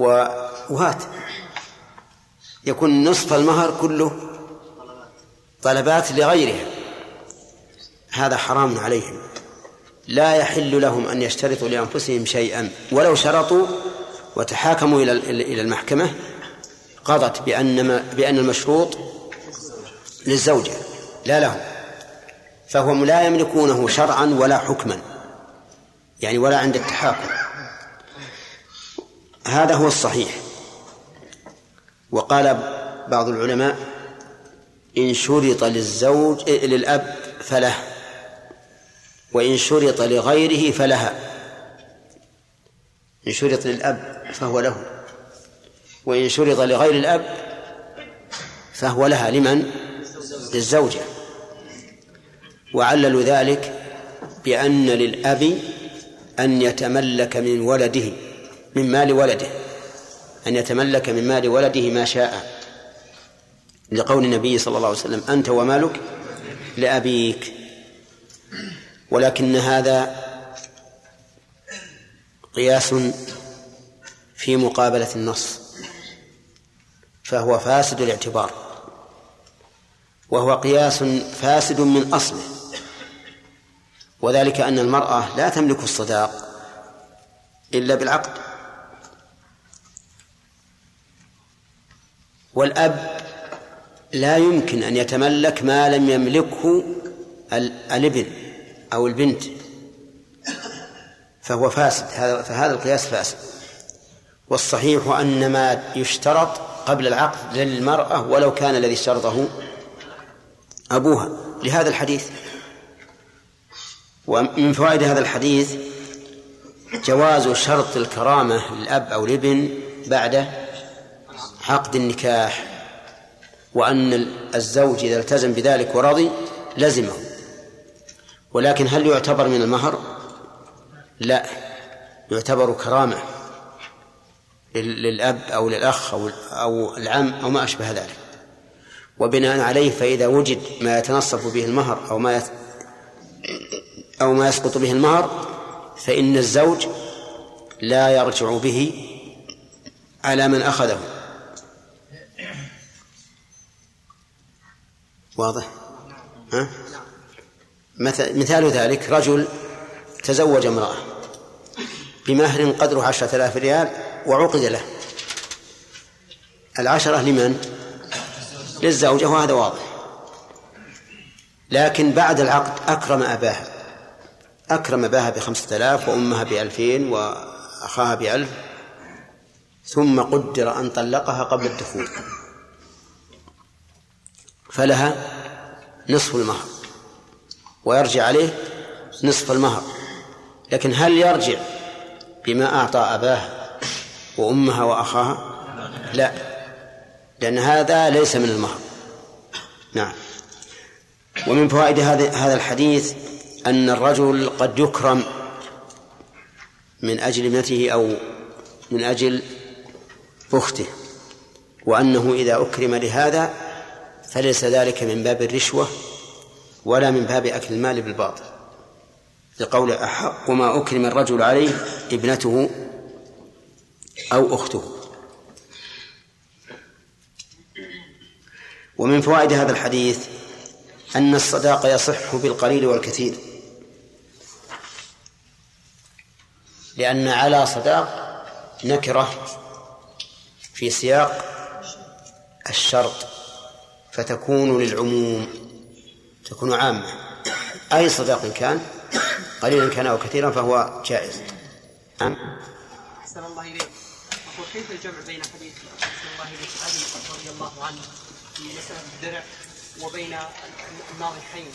وهات. يكون نصف المهر كله طلبات لغيرها. هذا حرام عليهم. لا يحل لهم أن يشترطوا لأنفسهم شيئا. ولو شرطوا وتحاكموا إلى إلى المحكمة قضت بأن بأن المشروط للزوجة لا لهم. فهم لا يملكونه شرعا ولا حكما. يعني ولا عند التحاكم. هذا هو الصحيح. وقال بعض العلماء إن شرط للزوج للأب فله وإن شرط لغيره فلها. إن شرط للأب فهو له وإن شرط لغير الأب فهو لها. لمن؟ للزوجة. وعللوا ذلك بأن للأب أن يتملك من ولده. من مال ولده أن يتملك من مال ولده ما شاء. لقول النبي صلى الله عليه وسلم أنت ومالك لأبيك. ولكن هذا قياس في مقابلة النص فهو فاسد الاعتبار. وهو قياس فاسد من أصله. وذلك أن المرأة لا تملك الصداق إلا بالعقد. والأب لا يمكن أن يتملك ما لم يملكه الابن أو البنت. فهو فاسد. هذا فهذا القياس فاسد. والصحيح أن ما يشترط قبل العقد للمرأة ولو كان الذي اشترطه أبوها. لهذا الحديث. ومن فوائد هذا الحديث جواز شرط الكرامة للأب أو الابن بعد عقد النكاح وأن الزوج إذا التزم بذلك ورضي لزمه. ولكن هل يعتبر من المهر؟ لا يعتبر كرامة للأب أو للأخ أو أو العم أو ما أشبه ذلك. وبناء عليه فإذا وجد ما يتنصف به المهر أو ما أو ما يسقط به المهر فإن الزوج لا يرجع به على من أخذه. واضح؟ ها؟ مثال ذلك رجل تزوج امرأة بمهر قدره عشرة آلاف ريال وعقد له. العشرة لمن؟ للزوجة وهذا واضح. لكن بعد العقد أكرم أباها. أكرم أباها بخمسة آلاف وأمها بألفين وأخاها بألف ثم قدر أن طلقها قبل الدخول. فلها نصف المهر ويرجع عليه نصف المهر. لكن هل يرجع بما أعطى أباها وأمها وأخاها؟ لا لأن هذا ليس من المهر. نعم. ومن فوائد هذا هذا الحديث أن الرجل قد يكرم من أجل ابنته أو من أجل أخته وأنه إذا أكرم لهذا فليس ذلك من باب الرشوة ولا من باب أكل المال بالباطل. لقول أحق ما أكرم الرجل عليه ابنته أو أخته. ومن فوائد هذا الحديث أن الصداق يصح بالقليل والكثير. لأن على صداق نكرة في سياق الشرط. فتكون للعموم تكون عامة. أي صداق كان قليلا كان أو كثيرا فهو جائز. نعم. أحسن الله إليك. أقول كيف الجمع بين حديث أحسن الله إليك علي رضي الله عنه في مسألة الدرع وبين الناضحين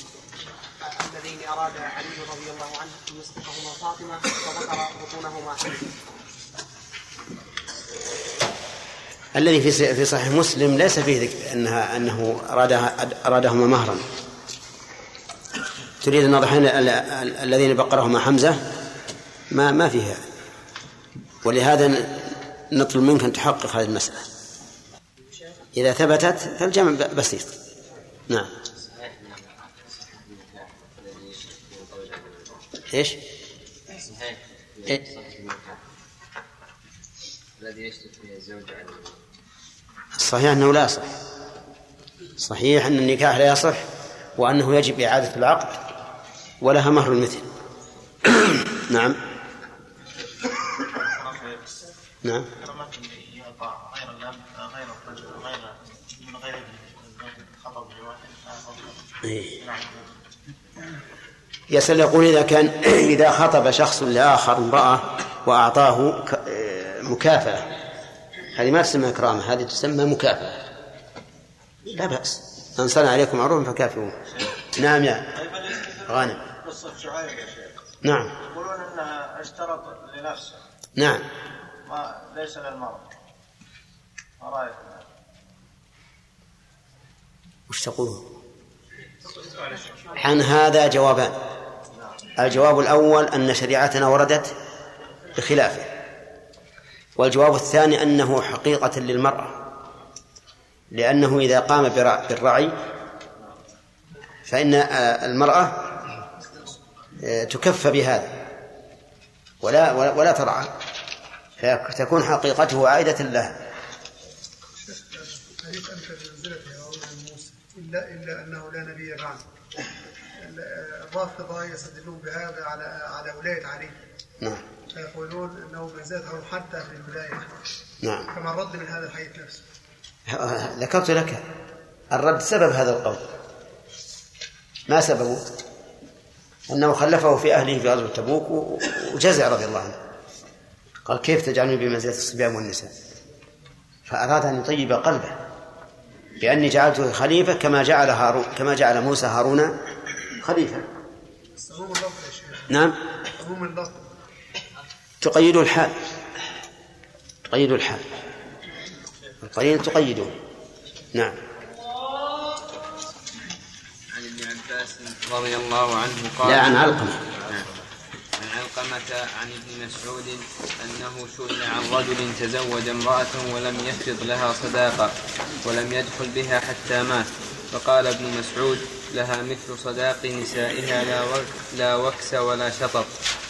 اللذين أراد علي رضي الله عنه أن يصدقهما فاطمة فذكر بطونهما الذي في في صحيح مسلم ليس فيه ذكر أنها أنه أرادها أرادهما مهرا. تريد الناضحين الذين بقرهما حمزة؟ ما ما فيها. ولهذا نطلب منك أن تحقق هذه المسألة. إذا ثبتت فالجمع بسيط. نعم. إيش؟ إيه؟ الذي يشتكي الزوج الصحيح أنه لا يصح. صحيح أن النكاح لا يصح وأنه يجب إعادة العقد ولها مهر المثل. (coughs) نعم. نعم. إيه. يسأل يقول إذا كان (coughs) إذا خطب شخص لآخر امرأة وأعطاه مكافأة هذه ما تسمى إكرامة هذه تسمى مكافأة. لا بأس. من صنع عليكم معروفا فكافئوه. نعم يا غانم. قصة شعيب يا شيخ نعم. يقولون انها اشترط لنفسه. نعم. ما ليس للمرأة ما رأيك؟ وش تقولون؟ عن هذا جوابان. الجواب الأول أن شريعتنا وردت بخلافه. والجواب الثاني أنه حقيقة للمرأة لأنه إذا قام بالرعي فإن المرأة تكفى بهذا ولا ولا ترعى فتكون حقيقته عائدة له إلا إلا أنه لا نبي بعد. الرافضة يستدلون بهذا على على ولاية علي. نعم. فيقولون أنه ما زاده حتى في الولاية نعم. كما الرد من هذا الحديث نفسه؟ ذكرت لك الرد سبب هذا القول. ما سببه؟ أنه خلفه في أهله في غزوة تبوك وجزع رضي الله عنه. قال كيف تجعلني بمنزلة الصبيان والنساء؟ فأراد أن يطيب قلبه بأني جعلته خليفة كما جعل هارون كما جعل موسى هارون خليفة. عموم اللفظ نعم. عموم اللفظ. تقيد الحال. تقيد الحال. القرينة تقيده. نعم. عن ابن عباس رضي الله عنه قال لا عن علقمة. عن علقمة عن ابن مسعود أنه سئل عن رجل تزوج امرأة ولم يفرض لها صداقة ولم يدخل بها حتى مات. فقال ابن مسعود لها مثل صداق نسائها لا وك- لا وكس ولا شطط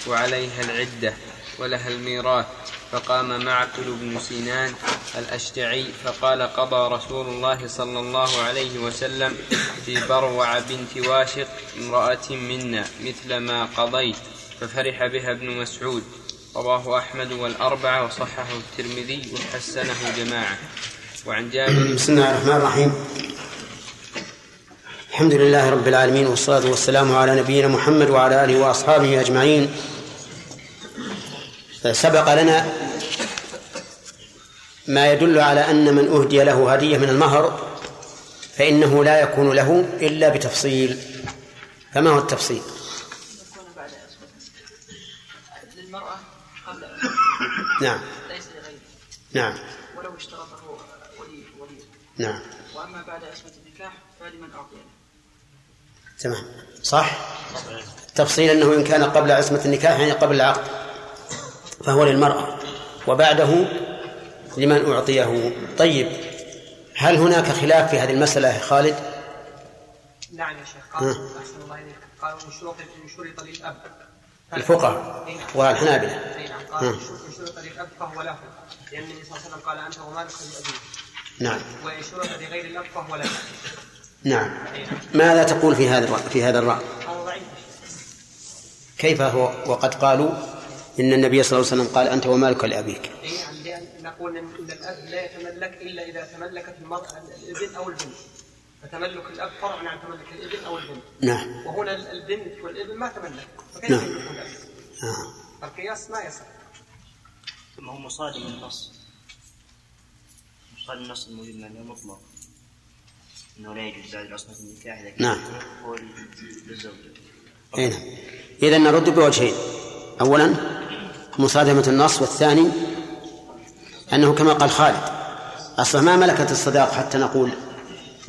وعليها العدة. ولها الميراث. فقام معقل بن سنان الأشجعي فقال قضى رسول الله صلى الله عليه وسلم في بروع بنت واشق امرأة منا مثل ما قضيت ففرح بها ابن مسعود. رواه أحمد والأربعة وصححه الترمذي وحسنه جماعة. وعن جابر بسم الله الرحمن الرحيم. الحمد لله رب العالمين والصلاة والسلام على نبينا محمد وعلى آله وأصحابه أجمعين. سبق لنا ما يدل على أن من أهدي له هدية من المهر فإنه لا يكون له إلا بتفصيل. فما هو التفصيل؟ للمرأة قبل (coughs) نعم. ليس لغيره. نعم. ولو اشترطه ولي ولي. نعم. وأما بعد أسود النكاح فلمن أعطي تمام. صح؟ تفصيل أنه إن كان قبل عصمة النكاح يعني قبل العقد. فهو للمرأة. وبعده لمن أعطيه. طيب هل هناك خلاف في هذه المسألة يا خالد؟ نعم يا شيخ. قال أحسن الله إليك. قالوا شرط للأب. الفقهاء. نعم. وألحنابلة. أي نعم. ها. قال من شرط للأب فهو له. لأن النبي صلى الله عليه وسلم قال أنت ومالك لابيك نعم. وإن شرط لغير الأب فهو له. نعم. نعم. ماذا تقول في هذا في هذا الرأي؟ هذا ضعيف كيف هو وقد قالوا؟ إن النبي صلى الله عليه وسلم قال أنت ومالك لأبيك نعم لأن نقول إن إن الأب لا يتملك إلا إذا تملكت المرأة الإبن أو البنت فتملك الأب فرع عن تملك الإبن أو البنت نعم وهنا البنت والإبن ما تملك فكيف نعم. يملك الأب؟ آه. القياس ما يصح ثم هو مصادم النص مصادم النص الموجود انه مطلق إنه لا يجوز زاد عصمة النكاح إذا كان نعم. هو للزوج إيه نعم. إذا نرد بوجهين أولا مصادمة النص والثاني أنه كما قال خالد أصلا ما ملكت الصداق حتى نقول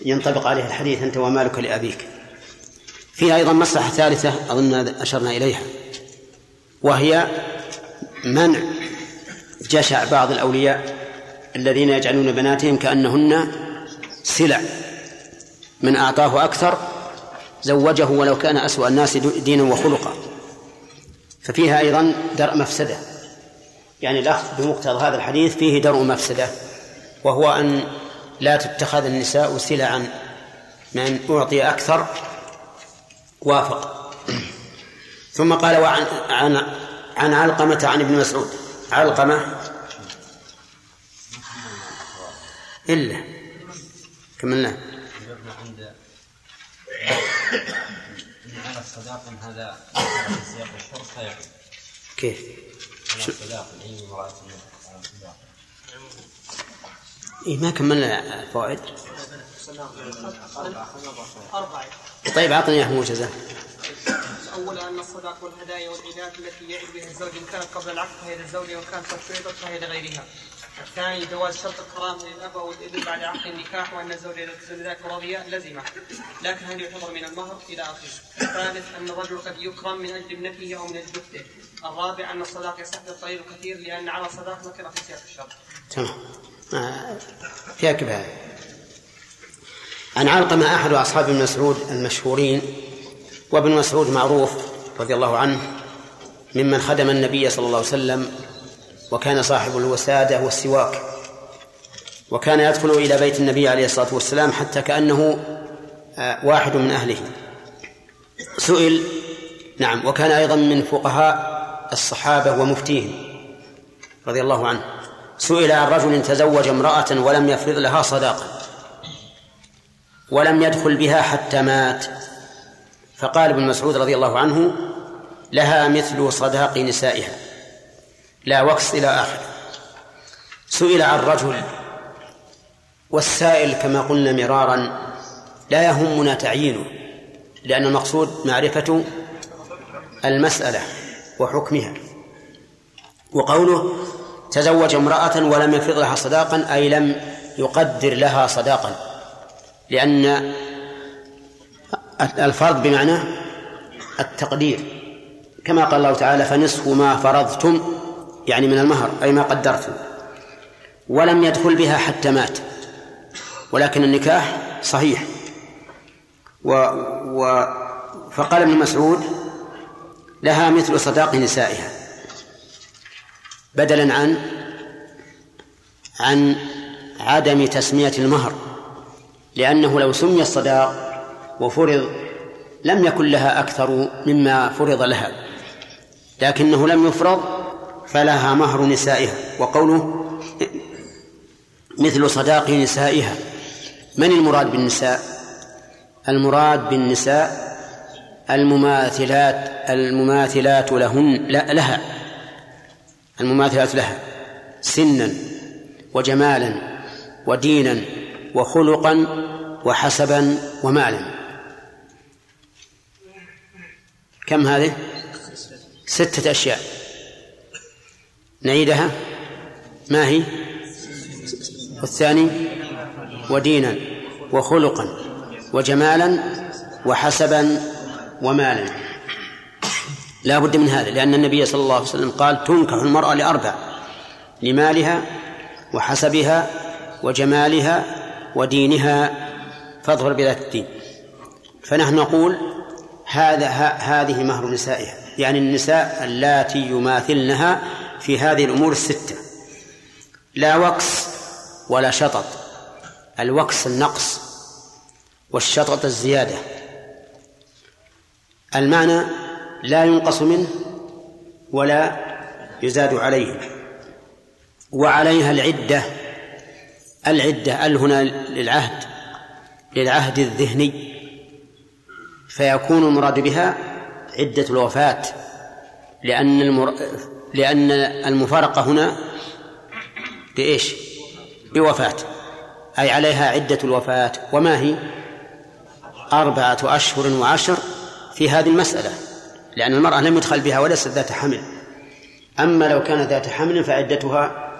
ينطبق عليه الحديث أنت ومالك لأبيك. فيها أيضا مصلحة ثالثة أظن أشرنا إليها وهي منع جشع بعض الأولياء الذين يجعلون بناتهم كأنهن سلع من أعطاه أكثر زوجه ولو كان أسوأ الناس دينا وخلقا. ففيها أيضا درء مفسدة. يعني الأخذ بمقتضى هذا الحديث فيه درء مفسدة وهو أن لا تتخذ النساء سلعا. من أعطي أكثر وافق. ثم قال وعن عن عن علقمة عن ابن مسعود. علقمة؟ إلا. كملنا. الصداق هذا في سياق الشرط فيعود. كيف؟ على الصداق أي امرأة إيه ما كملنا الفوائد أربعة طيب أعطني إياه موجزة أولا أن الصداق والهدايا والعينات التي يعد بها الزوج إن كانت قبل العقد فهي للزوجة وإن كانت قد فهي لغيرها. الثاني جواز شرط الكرامة للأب أو الإبن بعد عقد النكاح وأن الزوج إذا تزوج ذلك رضي لزمه، لكن هل يعتبر من المهر إلى آخره. الثالث أن الرجل قد يكرم من أجل ابنته أو من أجل أخته. الرابع أن الصداق يصح بالقليل الكثير لأن على الصداق نكرة في سياق الشرط. تمام آه، فيها كفاية عن علقمة أحد أصحاب ابن مسعود المشهورين وابن مسعود معروف رضي الله عنه ممن خدم النبي صلى الله عليه وسلم وكان صاحب الوسادة والسواك. وكان يدخل إلى بيت النبي عليه الصلاة والسلام حتى كأنه آه، واحد من أهله. سئل نعم وكان أيضا من فقهاء الصحابة ومفتيهم رضي الله عنه. سئل عن رجل تزوج امرأة ولم يفرض لها صداقا ولم يدخل بها حتى مات. فقال ابن مسعود رضي الله عنه لها مثل صداق نسائها. لا وكس إلى آخر. سئل عن رجل والسائل كما قلنا مرارا لا يهمنا تعيينه لأن المقصود معرفة المسألة وحكمها. وقوله تزوج امرأة ولم يفرض لها صداقا أي لم يقدر لها صداقا. لأن الفرض بمعنى التقدير. كما قال الله تعالى فنصف ما فرضتم يعني من المهر أي ما قدرتم ولم يدخل بها حتى مات. ولكن النكاح صحيح. و, و فقال ابن مسعود لها مثل صداق نسائها. بدلا عن عن عدم تسمية المهر. لأنه لو سمي الصداق وفرض لم يكن لها أكثر مما فرض لها. لكنه لم يفرض فلها مهر نسائها. وقوله مثل صداق نسائها. من المراد بالنساء؟ المراد بالنساء المماثلات المماثلات لهن لا لها. المماثلات لها. سنا وجمالا ودينا وخلقا وحسبا ومالا. كم هذه؟ ستة أشياء. نعيدها. ما هي؟ والثاني ودينا وخلقا وجمالا وحسبا ومالا. لا بد من هذا لأن النبي صلى الله عليه وسلم قال تنكح المرأة لأربع لمالها وحسبها وجمالها ودينها. فاظهر بذات الدين. فنحن نقول هذا هذه مهر نسائها. يعني النساء اللاتي يماثلنها في هذه الأمور الستة. لا وكس ولا شطط. الوكس النقص والشطط الزيادة. المعنى لا ينقص منه ولا يزاد عليه. وعليها العدة. العدة ال هنا للعهد للعهد الذهني. فيكون المراد بها عدة الوفاة. لأن المر... لأن المفارقة هنا بإيش؟ بوفاة أي عليها عدة الوفاة وما هي؟ أربعة أشهر وعشر في هذه المسألة لأن المرأة لم يدخل بها وليست ذات حمل أما لو كانت ذات حمل فعدتها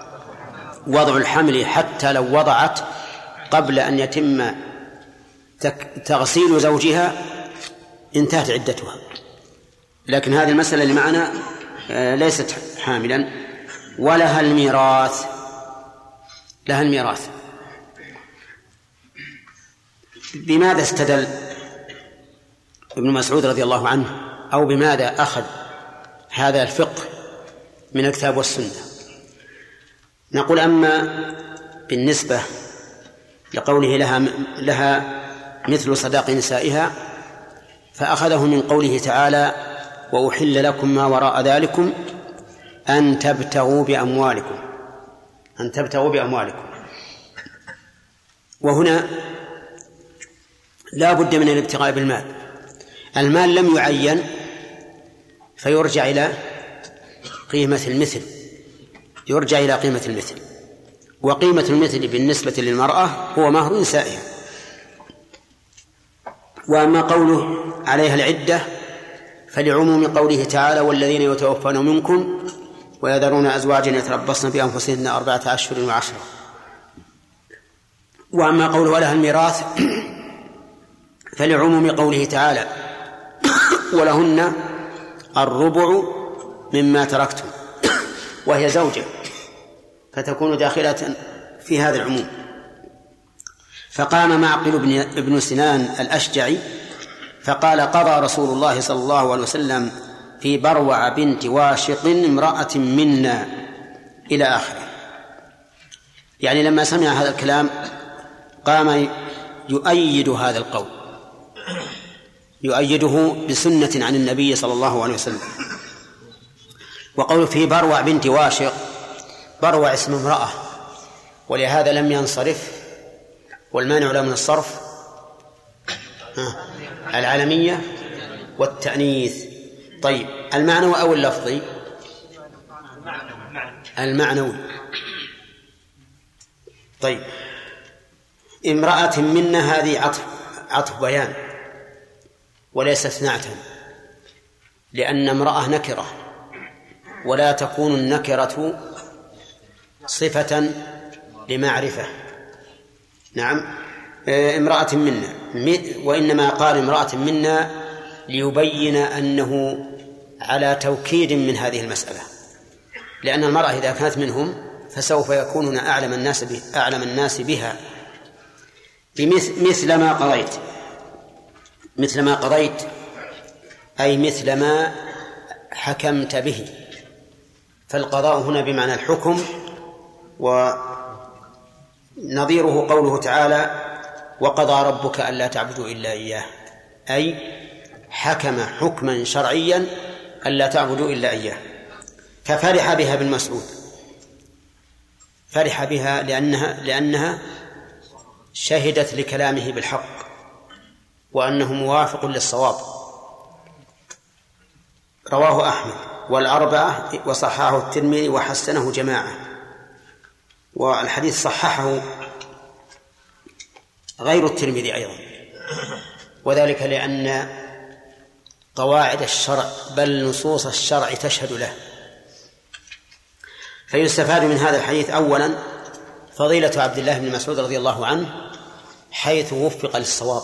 وضع الحمل حتى لو وضعت قبل أن يتم تغسيل زوجها انتهت عدتها لكن هذه المسألة اللي معنا آه، ليست حاملا. ولها الميراث. لها الميراث. بماذا استدل ابن مسعود رضي الله عنه؟ أو بماذا أخذ هذا الفقه من الكتاب والسنة؟ نقول أما بالنسبة لقوله لها لها مثل صداق نسائها فأخذه من قوله تعالى وأحل لكم ما وراء ذلكم أن تبتغوا بأموالكم. أن تبتغوا بأموالكم. وهنا لا بد من الابتغاء بالمال. المال لم يعين فيرجع إلى قيمة المثل. يرجع إلى قيمة المثل. وقيمة المثل بالنسبة للمرأة هو مهر نسائها وأما قوله عليها العدة فلعموم قوله تعالى والذين يتوفون منكم ويذرون أزواجا يتربصن بأنفسهن أربعة أشهر وعشرة. وأما قوله ولها الميراث (clears throat) فلعموم قوله تعالى ولهن الربع مما تركتم وهي زوجة فتكون داخلة في هذا العموم. فقام معقل بن ابن سنان الأشجعي فقال قضى رسول الله صلى الله عليه وسلم في بروع بنت واشق امرأة منا إلى آخره. يعني لما سمع هذا الكلام قام يؤيد هذا القول. يؤيده بسنة عن النبي صلى الله عليه وسلم. وقول في بروع بنت واشق بروع اسم امرأة ولهذا لم ينصرف والمانع له من الصرف العالمية والتأنيث. طيب المعنوي أو اللفظي؟ المعنوي. طيب امرأة منا هذه عطف عطف بيان وليست نعتا لأن امرأة نكرة ولا تكون النكرة صفة لمعرفة. نعم امرأة منا وإنما قال امرأة منا ليبين أنه على توكيد من هذه المسألة. لأن المرأة إذا كانت منهم فسوف يكونون أعلم الناس أعلم الناس بها. مثل ما قضيت. مثل ما قضيت. أي مثل ما حكمت به. فالقضاء هنا بمعنى الحكم ونظيره قوله تعالى وقضى ربك ألا تعبدوا إلا إياه أي حكم حكما شرعيا ألا تعبدوا إلا إياه. ففرح بها ابن مسعود. فرح بها لأنها لأنها شهدت لكلامه بالحق وأنه موافق للصواب. رواه أحمد. والأربعة وصححه الترمذي وحسنه جماعة. والحديث صححه غير الترمذي أيضا. وذلك لأن قواعد الشرع بل نصوص الشرع تشهد له. فيستفاد من هذا الحديث أولا فضيلة عبد الله بن مسعود رضي الله عنه حيث وفق للصواب.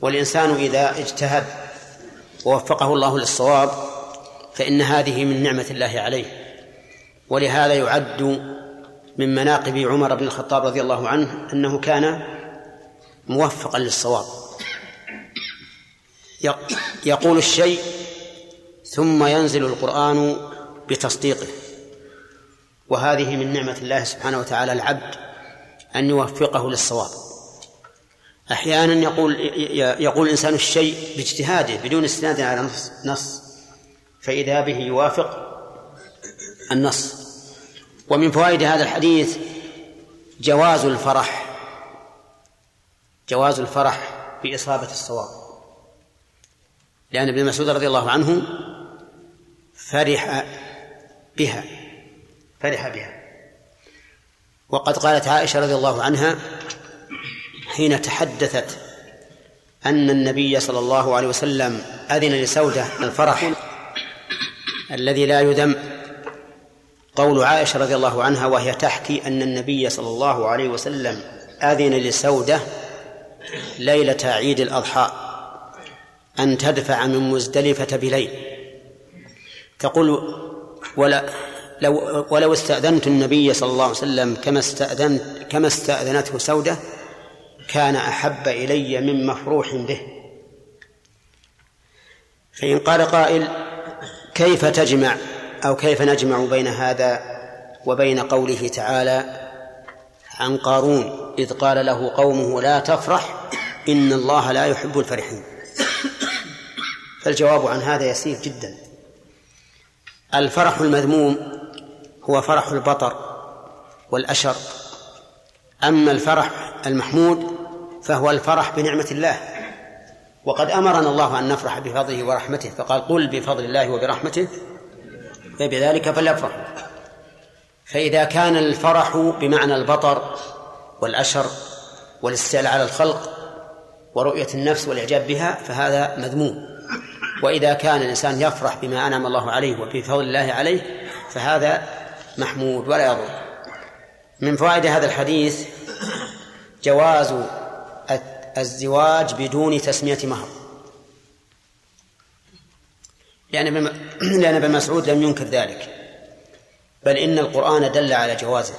والإنسان إذا اجتهد ووفقه الله للصواب فإن هذه من نعمة الله عليه. ولهذا يعد من مناقب عمر بن الخطاب رضي الله عنه أنه كان موفقا للصواب. يقول الشيء ثم ينزل القرآن بتصديقه. وهذه من نعمة الله سبحانه وتعالى العبد أن يوفقه للصواب. أحيانا يقول يقول الإنسان الشيء باجتهاده بدون استناد على نص نص. فإذا به يوافق النص. ومن فوائد هذا الحديث جواز الفرح. جواز الفرح بإصابة الصواب. لأن ابن مسعود رضي الله عنه فرح بها. فرح بها. وقد قالت عائشة رضي الله عنها حين تحدثت أن النبي صلى الله عليه وسلم أذن لسودة الفرح الذي لا يذم قول عائشة رضي الله عنها وهي تحكي أن النبي صلى الله عليه وسلم أذن لسودة ليلة عيد الأضحى. أن تدفع من مزدلفة بليل. تقول ولا لو ولو استأذنت النبي صلى الله عليه وسلم كما استأذنت كما استأذنته سودة كان أحب إلي من مفروح به. فإن قال قائل كيف تجمع؟ أو كيف نجمع بين هذا وبين قوله تعالى عن قارون إذ قال له قومه لا تفرح إن الله لا يحب الفرحين. فالجواب عن هذا يسير جدا. الفرح المذموم هو فرح البطر والأشر. أما الفرح المحمود فهو الفرح بنعمة الله. وقد أمرنا الله أن نفرح بفضله ورحمته فقال قل بفضل الله وبرحمته فبذلك فليفرحوا فإذا كان الفرح بمعنى البطر والأشر والاستعلاء على الخلق ورؤية النفس والإعجاب بها فهذا مذموم. وإذا كان الإنسان يفرح بما أنعم الله عليه وبفضل الله عليه فهذا محمود ولا يضر. من فوائد هذا الحديث جواز الزواج بدون تسمية مهر. لأن (clears throat) لأن ابن مسعود لم ينكر ذلك بل إن القرآن دل على جوازه.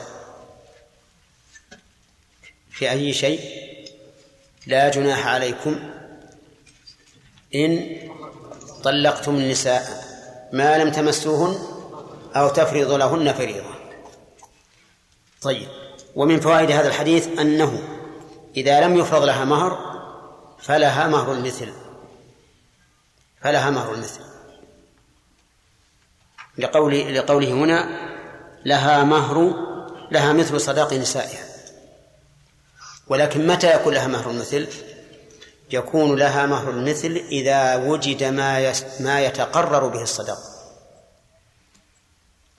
في أي شيء لا جناح عليكم إن طلقتم النساء ما لم تمسوهن أو تفرضوا لهن فريضة. طيب ومن فوائد هذا الحديث أنه إذا لم يفرض لها مهر فلها مهر المثل. فلها مهر المثل. لقول لقوله هنا لها مهر لها مثل صداق نسائها. ولكن متى يكون لها مهر المثل؟ يكون لها مهر المثل إذا وجد ما ما يتقرر به الصداق.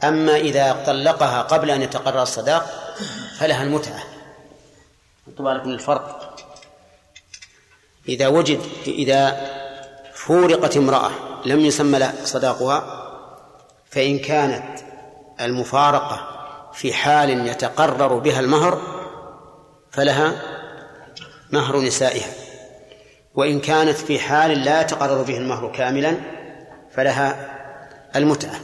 أما إذا طلقها قبل أن يتقرر الصداق فلها المتعة. أنتم بالكم الفرق. إذا وجد إذا فورقت امرأة لم يسمى لها صداقها فإن كانت المفارقة في حال يتقرر بها المهر فلها مهر نسائها. وإن كانت في حال لا يتقرر به المهر كاملا فلها المتعة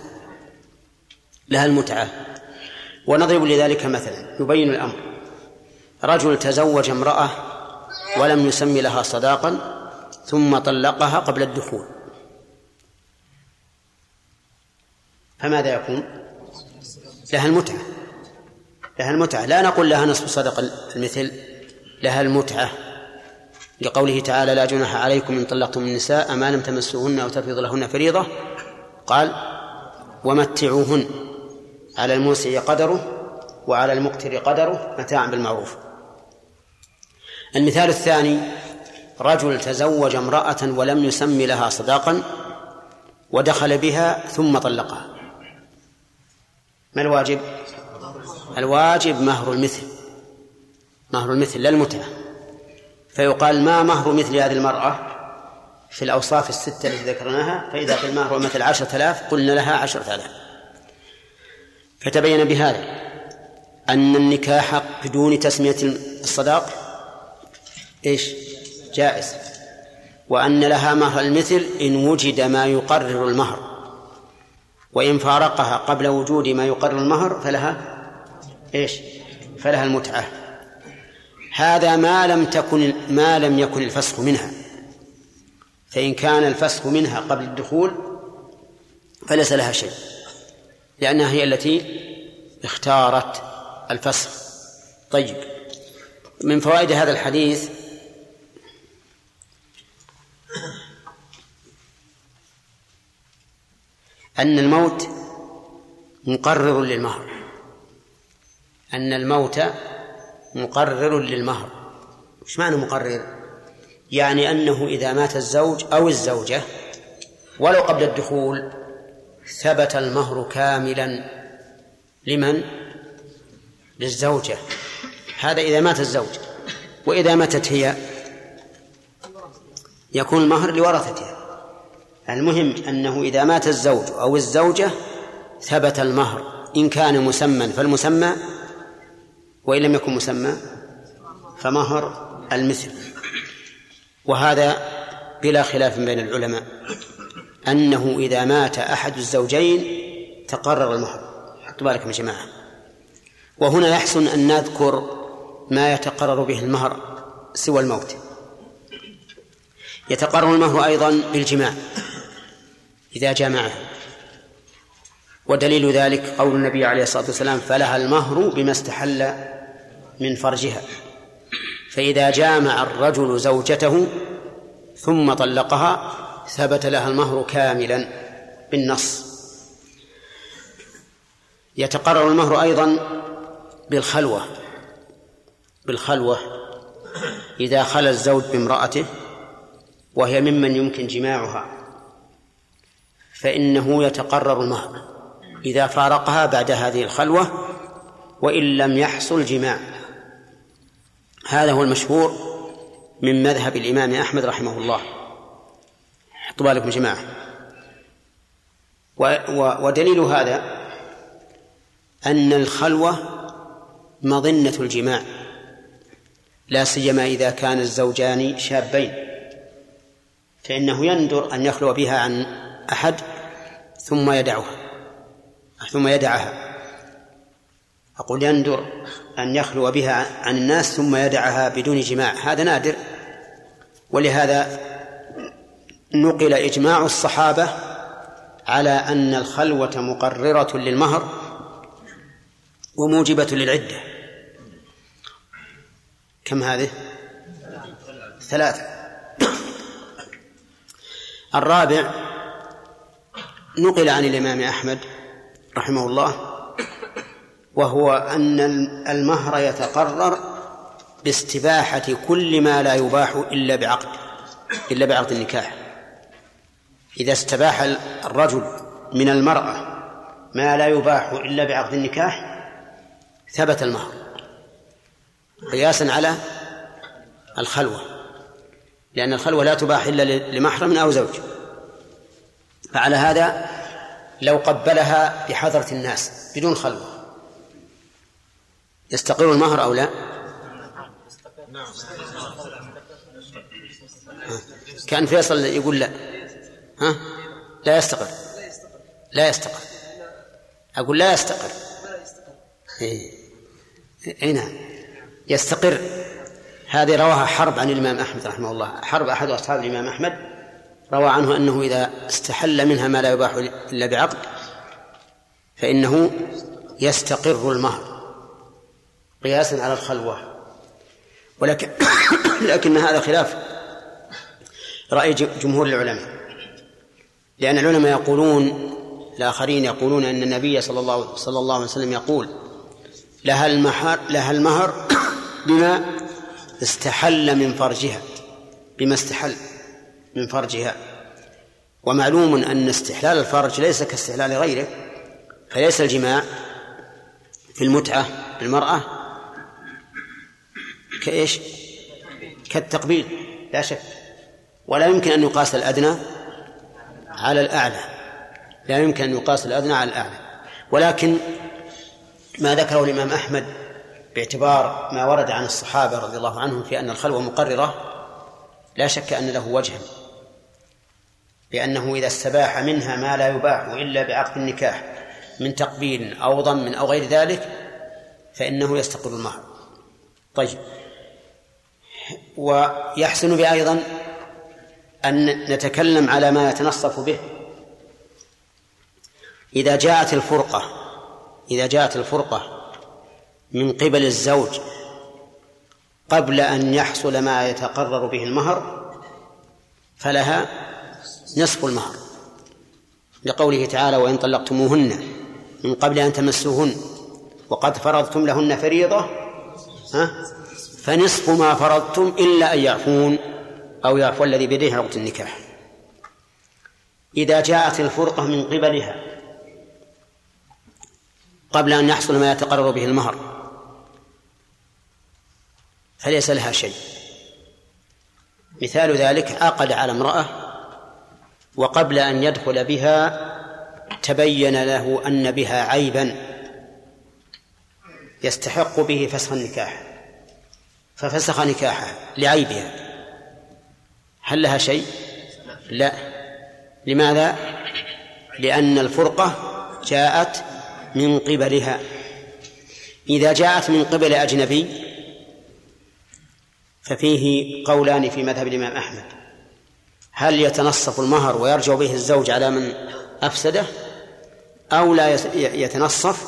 لها المتعة. ونضرب لذلك مثلا يبين الأمر. رجل تزوج امرأة ولم يسمي لها صداقا ثم طلقها قبل الدخول. فماذا يكون؟ لها المتعة. لها المتعة. لا نقول لها نصف صدق المثل لها المتعة. لقوله تعالى لا جناح عليكم إن طلقتم النساء ما لم تمسوهن أو تفرض لهن فريضة قال ومتعوهن على الموسع قدره وعلى المقتر قدره متاعا بالمعروف. المثال الثاني رجل تزوج امرأة ولم يسمي لها صداقا ودخل بها ثم طلقها. ما الواجب؟ الواجب مهر المثل مهر المثل لا المتعة. فيقال ما مهر مثل هذه المرأة في الأوصاف الستة التي ذكرناها فإذا قيل مهر مثل عشرة آلاف قلنا لها عشرة آلاف. فتبين بهذا أن النكاح بدون تسمية الصداق إيش؟ جائز. وأن لها مهر المثل إن وجد ما يقرر المهر. وإن فارقها قبل وجود ما يقرر المهر فلها إيش؟ فلها المتعة. هذا ما لم تكن ما لم يكن الفسخ منها. فإن كان الفسخ منها قبل الدخول فليس لها شيء لأنها هي التي اختارت الفسخ. طيب من فوائد هذا الحديث أن الموت مقرر للمهر أن الموت مقرر للمهر. إيش معنى مقرر؟ يعني أنه إذا مات الزوج أو الزوجة ولو قبل الدخول ثبت المهر كاملا. لمن؟ للزوجة. هذا إذا مات الزوج. وإذا ماتت هي يكون المهر لورثتها. المهم أنه إذا مات الزوج أو الزوجة ثبت المهر. إن كان مسمى فالمسمى وإن لم يكن مسمى فمهر المثل. وهذا بلا خلاف بين العلماء أنه إذا مات أحد الزوجين تقرر المهر. حطوا بالكم يا جماعة. وهنا يحسن أن نذكر ما يتقرر به المهر سوى الموت. يتقرر المهر أيضا بالجماع. إذا جامعه. ودليل ذلك قول النبي عليه الصلاة والسلام فلها المهر بما استحل من فرجها. فإذا جامع الرجل زوجته ثم طلقها ثبت لها المهر كاملا بالنص. يتقرر المهر أيضا بالخلوة بالخلوة إذا خلى الزوج بامرأته وهي ممن يمكن جماعها فإنه يتقرر المهر. إذا فارقها بعد هذه الخلوة وإن لم يحصل جماع. هذا هو المشهور من مذهب الإمام أحمد رحمه الله. حطوا بالكم جماعة. ودليل هذا أن الخلوة مظنة الجماع لا سيما إذا كان الزوجان شابين. فإنه يندر أن يخلو بها عن أحد ثم يدعها ثم يدعها. أقول يندر أن يخلو بها عن الناس ثم يدعها بدون جماع هذا نادر. ولهذا نقل إجماع الصحابة على أن الخلوة مقررة للمهر وموجبة للعدة. كم هذه؟ ثلاثة. الرابع نقل عن الإمام أحمد رحمه الله وهو أن المهر يتقرر باستباحة كل ما لا يباح إلا بعقد إلا بعقد النكاح. إذا استباح الرجل من المرأة ما لا يباح إلا بعقد النكاح ثبت المهر. قياسا على الخلوة لأن الخلوة لا تباح إلا لمحرم أو زوج. فعلى هذا لو قبلها بحضرة الناس بدون خلوة. يستقر المهر أو لا؟ كأن فيصل يقول لا. ها؟ لا يستقر. لا يستقر. أقول لا يستقر. إيه. إيه نعم. يستقر. هذه رواها حرب عن الإمام أحمد رحمه الله. حرب أحد أصحاب الإمام أحمد. روى عنه أنه إذا استحل منها ما لا يباح إلا بعقد فإنه يستقر المهر قياسا على الخلوة. ولكن (coughs) لكن هذا خلاف رأي جمهور العلماء. لأن العلماء يقولون الآخرين يقولون أن النبي صلى الله صلى الله عليه وسلم يقول لها المهر لها المهر (coughs) بما استحل من فرجها بما استحل. من فرجها. ومعلوم أن استحلال الفرج ليس كاستحلال غيره فليس الجماع في المتعة بالمرأة كإيش؟ كالتقبيل لا شك. ولا يمكن أن يقاس الأدنى على الأعلى. لا يمكن أن يقاس الأدنى على الأعلى. ولكن ما ذكره الإمام أحمد باعتبار ما ورد عن الصحابة رضي الله عنهم في أن الخلوة مقررة لا شك أن له وجها. لأنه إذا استباح منها ما لا يباح إلا بعقد النكاح من تقبيل أو ضم أو غير ذلك فإنه يستقر المهر. طيب. ويحسن بي أيضا أن نتكلم على ما يتنصف به. إذا جاءت الفرقة إذا جاءت الفرقة من قبل الزوج قبل أن يحصل ما يتقرر به المهر فلها نصف المهر لقوله تعالى وإن طلقتموهن من قبل أن تمسوهن وقد فرضتم لهن فريضة ها؟ فنصف ما فرضتم إلا أن يعفون أو يعفو الذي بيده عقد النكاح. إذا جاءت الفرقة من قبلها قبل أن يحصل ما يتقرر به المهر فليس لها شيء. مثال ذلك عقد على امرأة وقبل أن يدخل بها تبين له أن بها عيبا يستحق به فسخ النكاح ففسخ نكاحه لعيبها هل لها شيء؟ لا لماذا؟ لأن الفرقة جاءت من قبلها إذا جاءت من قبل أجنبي ففيه قولان في مذهب الإمام أحمد هل يتنصف المهر ويرجع به الزوج على من أفسده؟ أو لا يتنصف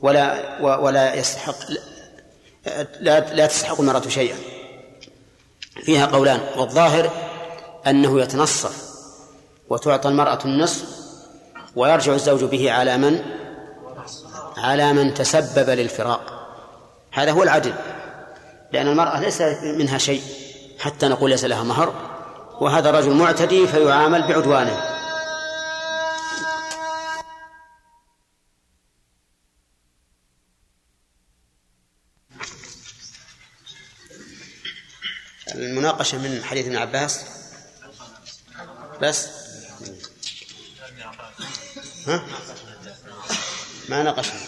ولا ولا يستحق لا لا تستحق المرأة شيئا. فيها قولان والظاهر أنه يتنصف وتعطى المرأة النصف ويرجع الزوج به على من؟ على من تسبب للفراق. هذا هو العدل لأن المرأة ليس منها شيء حتى نقول ليس لها مهر. وهذا رجل معتدي فيعامل بعدوانه. المناقشة من حديث ابن عباس. بس. ها؟ ما ناقشنا.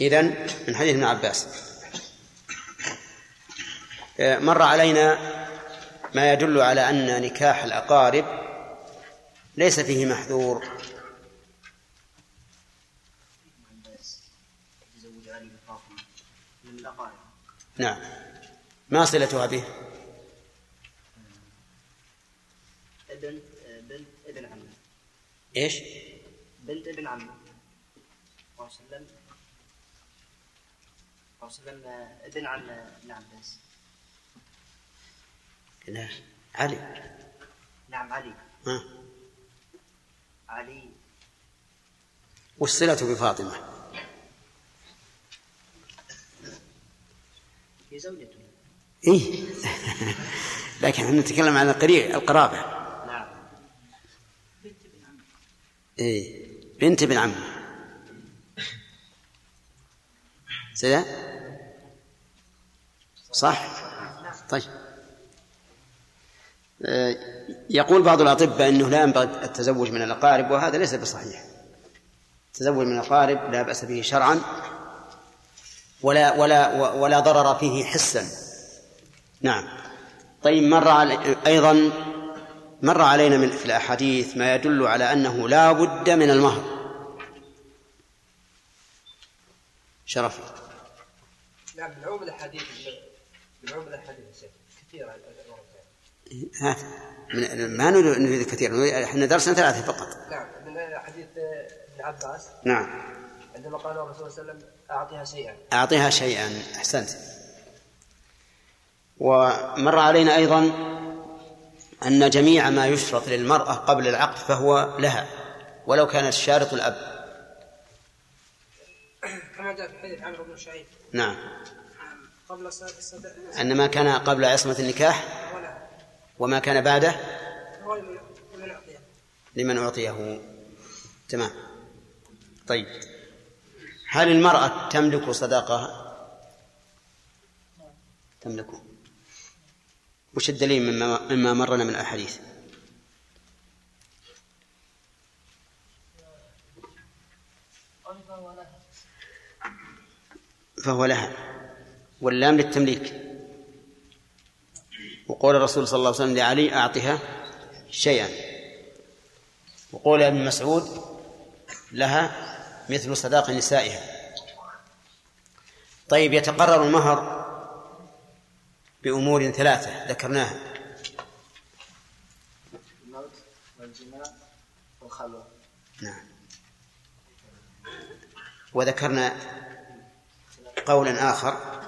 إذا من حديث ابن عباس. مر علينا ما يدل على أن نكاح الأقارب ليس فيه محذور. نعم. ما صلتها به؟ ابن بنت ابن عمه. إيش؟ بنت ابن عمه. وسلم وسلم ابن عم ابن عباس لا. علي. نعم علي. ها. علي. والصلة بفاطمة هي زوجته. إيه. لكن إحنا نتكلم عن القريب القرابة. نعم. إيه. بنت ابن عم سيدا صح؟ طيب. يقول بعض الأطباء أنه لا ينبغي التزوج من الأقارب وهذا ليس بصحيح. التزوج من الأقارب لا بأس به شرعا ولا ولا ولا ضرر فيه حسا. نعم. طيب مر علي أيضا مر علينا من في الأحاديث ما يدل على أنه لا بد من المهر. شرف نعم بالعموم الأحاديث بالعموم الأحاديث كثيرة. هات من ما نريد كثير إحنا درسنا ثلاثة فقط. نعم من حديث ابن عباس. نعم. عندما قال الرسول صلى الله عليه وسلم أعطيها شيئا. أعطيها شيئا أحسنت. ومر علينا أيضا أن جميع ما يشرط للمرأة قبل العقد فهو لها ولو كان الشارط الأب. كما جاء في حديث عمرو بن شعيب. نعم. قبل الصدق أن ما كان قبل عصمة النكاح وما كان بعده لمن أعطيه. تمام. طيب. هل المرأة تملك صداقها تملكه وش الدليل مما, مما مرنا من الأحاديث؟ فهو لها. واللام للتمليك وقول الرسول صلى الله عليه وسلم لعلي أعطها شيئا. وقول ابن مسعود لها مثل صداق نسائها. طيب يتقرر المهر بأمور ثلاثة ذكرناها. الموت والجماع والخلوة نعم. وذكرنا قولا آخر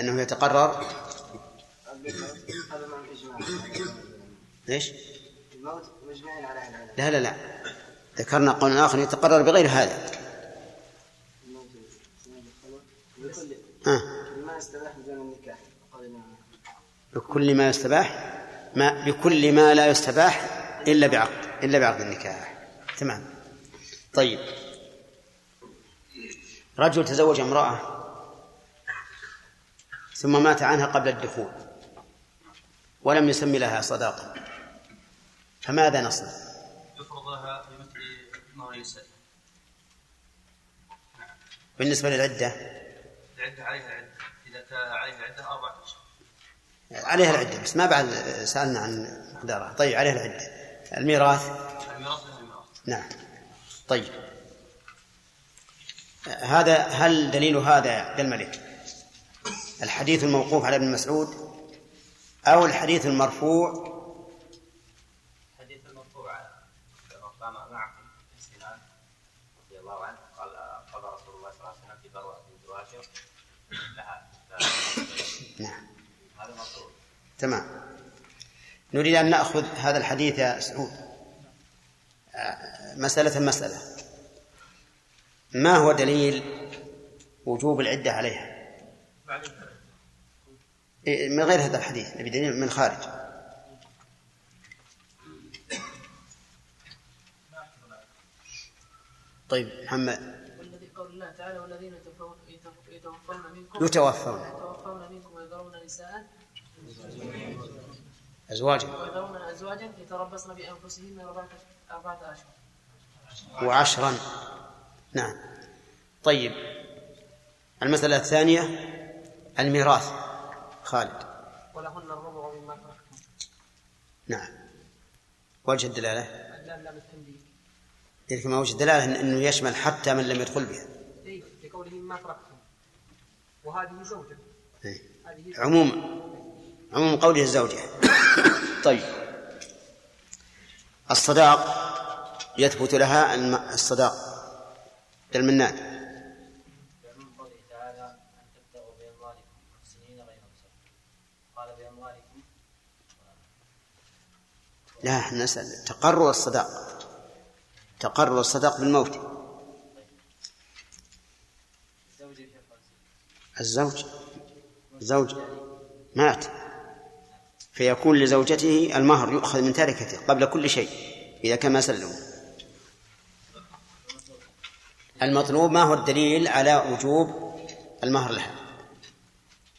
أنه يتقرر إيش؟ الموت مجمعين على العلم لا لا لا. ذكرنا قولا آخر يتقرر بغير هذا. آه. ما يستباح بدون النكاح بكل ما يستباح ما بكل ما لا يستباح إلا بعقد إلا بعقد النكاح. تمام. طيب. رجل تزوج امرأة ثم مات عنها قبل الدخول. ولم يسمي لها صداقة. فماذا نصنع؟ يفرض لها بمثل مهر النساء بالنسبة للعدة؟ العدة عليها العدة إذا كان عليها العدة أربعة أشهر عليها العدة بس ما بعد سألنا عن مقدارها طيب عليها العدة. الميراث؟ الميراث الميراث. نعم. طيب. هذا هل دليل هذا يا عبد الملك الحديث الموقوف على ابن مسعود أو الحديث المرفوع. حديث المرفوع ربما معكم سنان رضي الله عنه. قال قال رسول الله صلى الله عليه وسلم في بروة بنت هاشم لها نعم. هذا مرفوع تمام. نريد أن نأخذ هذا الحديث يا سعود. آه، مسألة مسألة. ما هو دليل وجوب العدة عليها؟ إيه، من غير هذا الحديث نبي دليل من الخارج طيب محمد. والذي قول الله تعالى والذين يتوفون منكم يتوفون. يتوفون منكم ويذرون نساء أزواجا. ويذرون ازواجا يتربصن بأنفسهن اربعه أربعة اشهر وعشرا. نعم. طيب. المسألة الثانية الميراث. خالد. ولهن الربع مما تركتم. نعم. وجه الدلالة؟ اللام لام التنبيه إذا كما وجه الدلالة أنه يشمل حتى من لم يدخل بها. اي لقوله مما تركتم. وهذه زوجة. إيه. هذه عموم عموم قوله الزوجة. (coughs) طيب. الصداق يثبت لها الصداق المنان من قوله تعالى أن تبتغوا بأموالكم محسنين غير مسافرين قال بأموالكم لا إحنا نسأل. تقرر الصداق. تقرر الصداق بالموت. الزوج. زوج مات. فيكون لزوجته المهر يؤخذ من تركته قبل كل شيء إذا كان ما سلموا المطلوب ما هو الدليل على وجوب المهر لها؟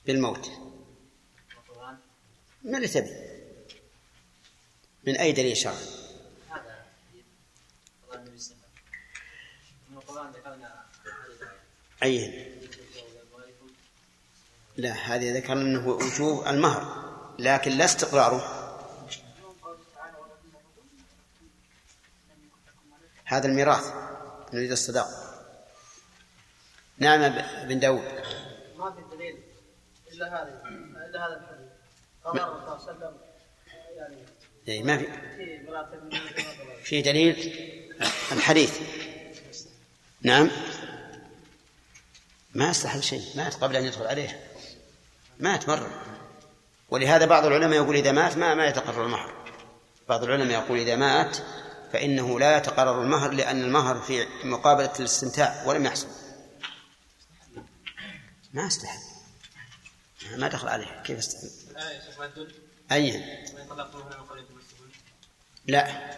بالموت. من اللي تبي. من أي دليل شرعي؟ أي. لا هذه ذكرنا أنه وجوب المهر لكن لا استقراره. هذا الميراث نريد الصداق. نعم بن داود. ما في دليل إلا هذا إلا هذا الحديث. قال الرسول صلى الله عليه وسلم إيه ما في. في دليل الحديث. نعم. ما استحل شيء مات قبل أن يدخل عليه. مات مرة. ولهذا بعض العلماء يقول إذا مات ما ما يتقرر المهر. بعض العلماء يقول إذا مات فإنه لا يتقرر المهر لأن المهر في مقابلة الاستمتاع ولم يحصل. ما استحل ما دخل عليه. كيف استحل أي طلقتموهن من قبل أن تمسكوهن لا.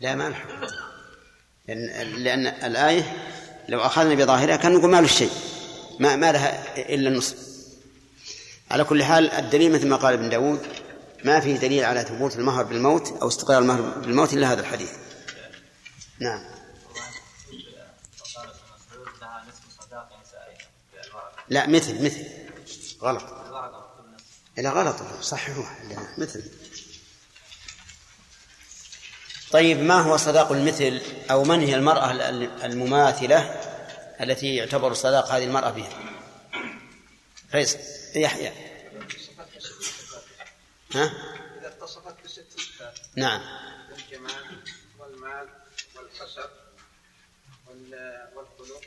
لا ما له حكم لأن, لأن الآية لو أخذنا بظاهرها كان نقول ما له شيء. ما ما لها إلا النصف على كل حال الدليل مثل ما قال ابن داود ما فيه دليل على ثبوت المهر بالموت أو استقرار المهر بالموت إلا هذا الحديث. نعم. لا مثل مثل. غلط. لا غلط صححوه مثل. طيب ما هو صداق المثل أو من هي المرأة المماثلة التي يعتبر صداق هذه المرأة بها؟ فيصل يحيى. ها؟ إذا اتصفت بست صفات نعم. الجمال والمال والحسب والخلق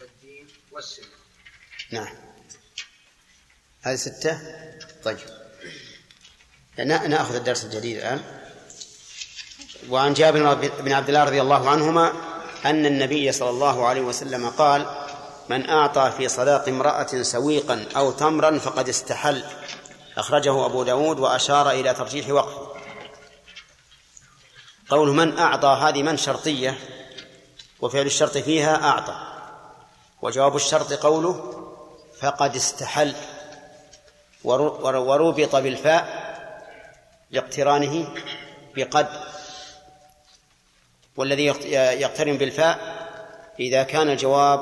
والدين والسن. نعم. هذه ستة؟ طيب. نأخذ الدرس الجديد الآن. وعن جابر بن عبد الله رضي الله عنهما أن النبي صلى الله عليه وسلم قال من أعطى في صداق امرأة سويقا أو تمرا فقد استحل أخرجه أبو داود وأشار إلى ترجيح وقفه. قول من أعطى هذه من شرطية؟ وفعل الشرط فيها أعطى وجواب الشرط قوله فقد استحل وربط بالفاء لاقترانه بقد والذي يقترن بالفاء إذا كان الجواب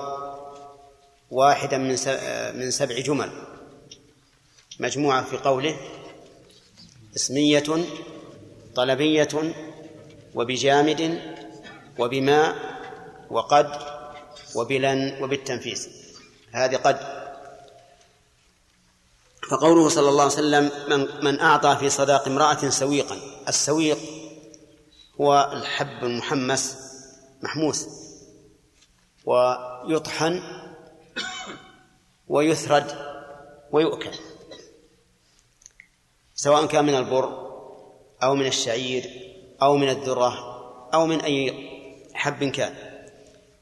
واحدا من من سبع جمل. مجموعة في قوله اسمية طلبية وبجامد وبما وقد وبلن وبالتنفيس. هذه قد. فقوله صلى الله عليه وسلم من, من أعطى في صداق امرأة سويقا. السويق هو الحب المحمس محموس ويطحن ويثرد ويؤكل سواء كان من البر أو من الشعير أو من الذرة أو من أي حب كان.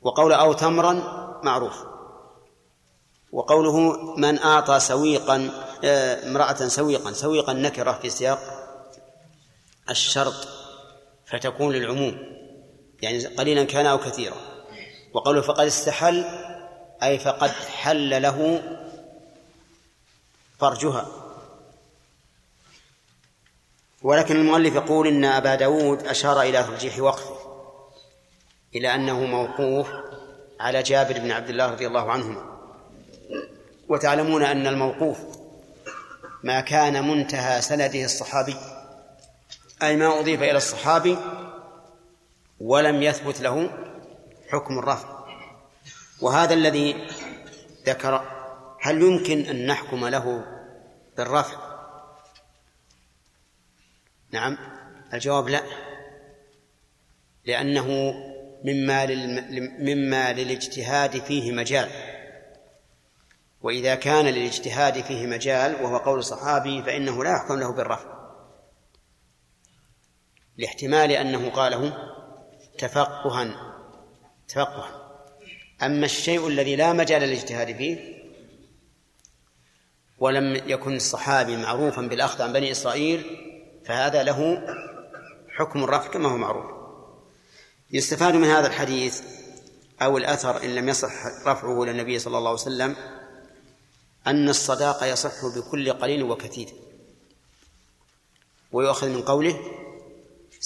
وقول أو تمرا معروف. وقوله من أعطى سويقا آه، امرأة سويقا سويقا نكرة في سياق الشرط. فتكون للعموم يعني قليلا كان أو كثيرا. وقوله فقد استحل أي فقد حل له فرجها. ولكن المؤلف يقول إن أبا داود أشار إلى ترجيح وقفه إلى أنه موقوف على جابر بن عبد الله رضي الله عنهما. وتعلمون أن الموقوف ما كان منتهى سنده الصحابي. أي ما أضيف إلى الصحابي ولم يثبت له حكم الرفع وهذا الذي ذكر هل يمكن أن نحكم له بالرفع نعم. الجواب لا. لأنه مما مما للاجتهاد فيه مجال. وإذا كان للاجتهاد فيه مجال وهو قول الصحابي فإنه لا يحكم له بالرفع لاحتمال أنه قاله تفقها تفقها. أما الشيء الذي لا مجال للاجتهاد فيه ولم يكن الصحابي معروفا بالأخذ عن بني إسرائيل فهذا له حكم الرفع كما هو معروف. يستفاد من هذا الحديث أو الأثر إن لم يصح رفعه إلى النبي صلى الله عليه وسلم أن الصداق يصح بكل قليل وكثير ويؤخذ من قوله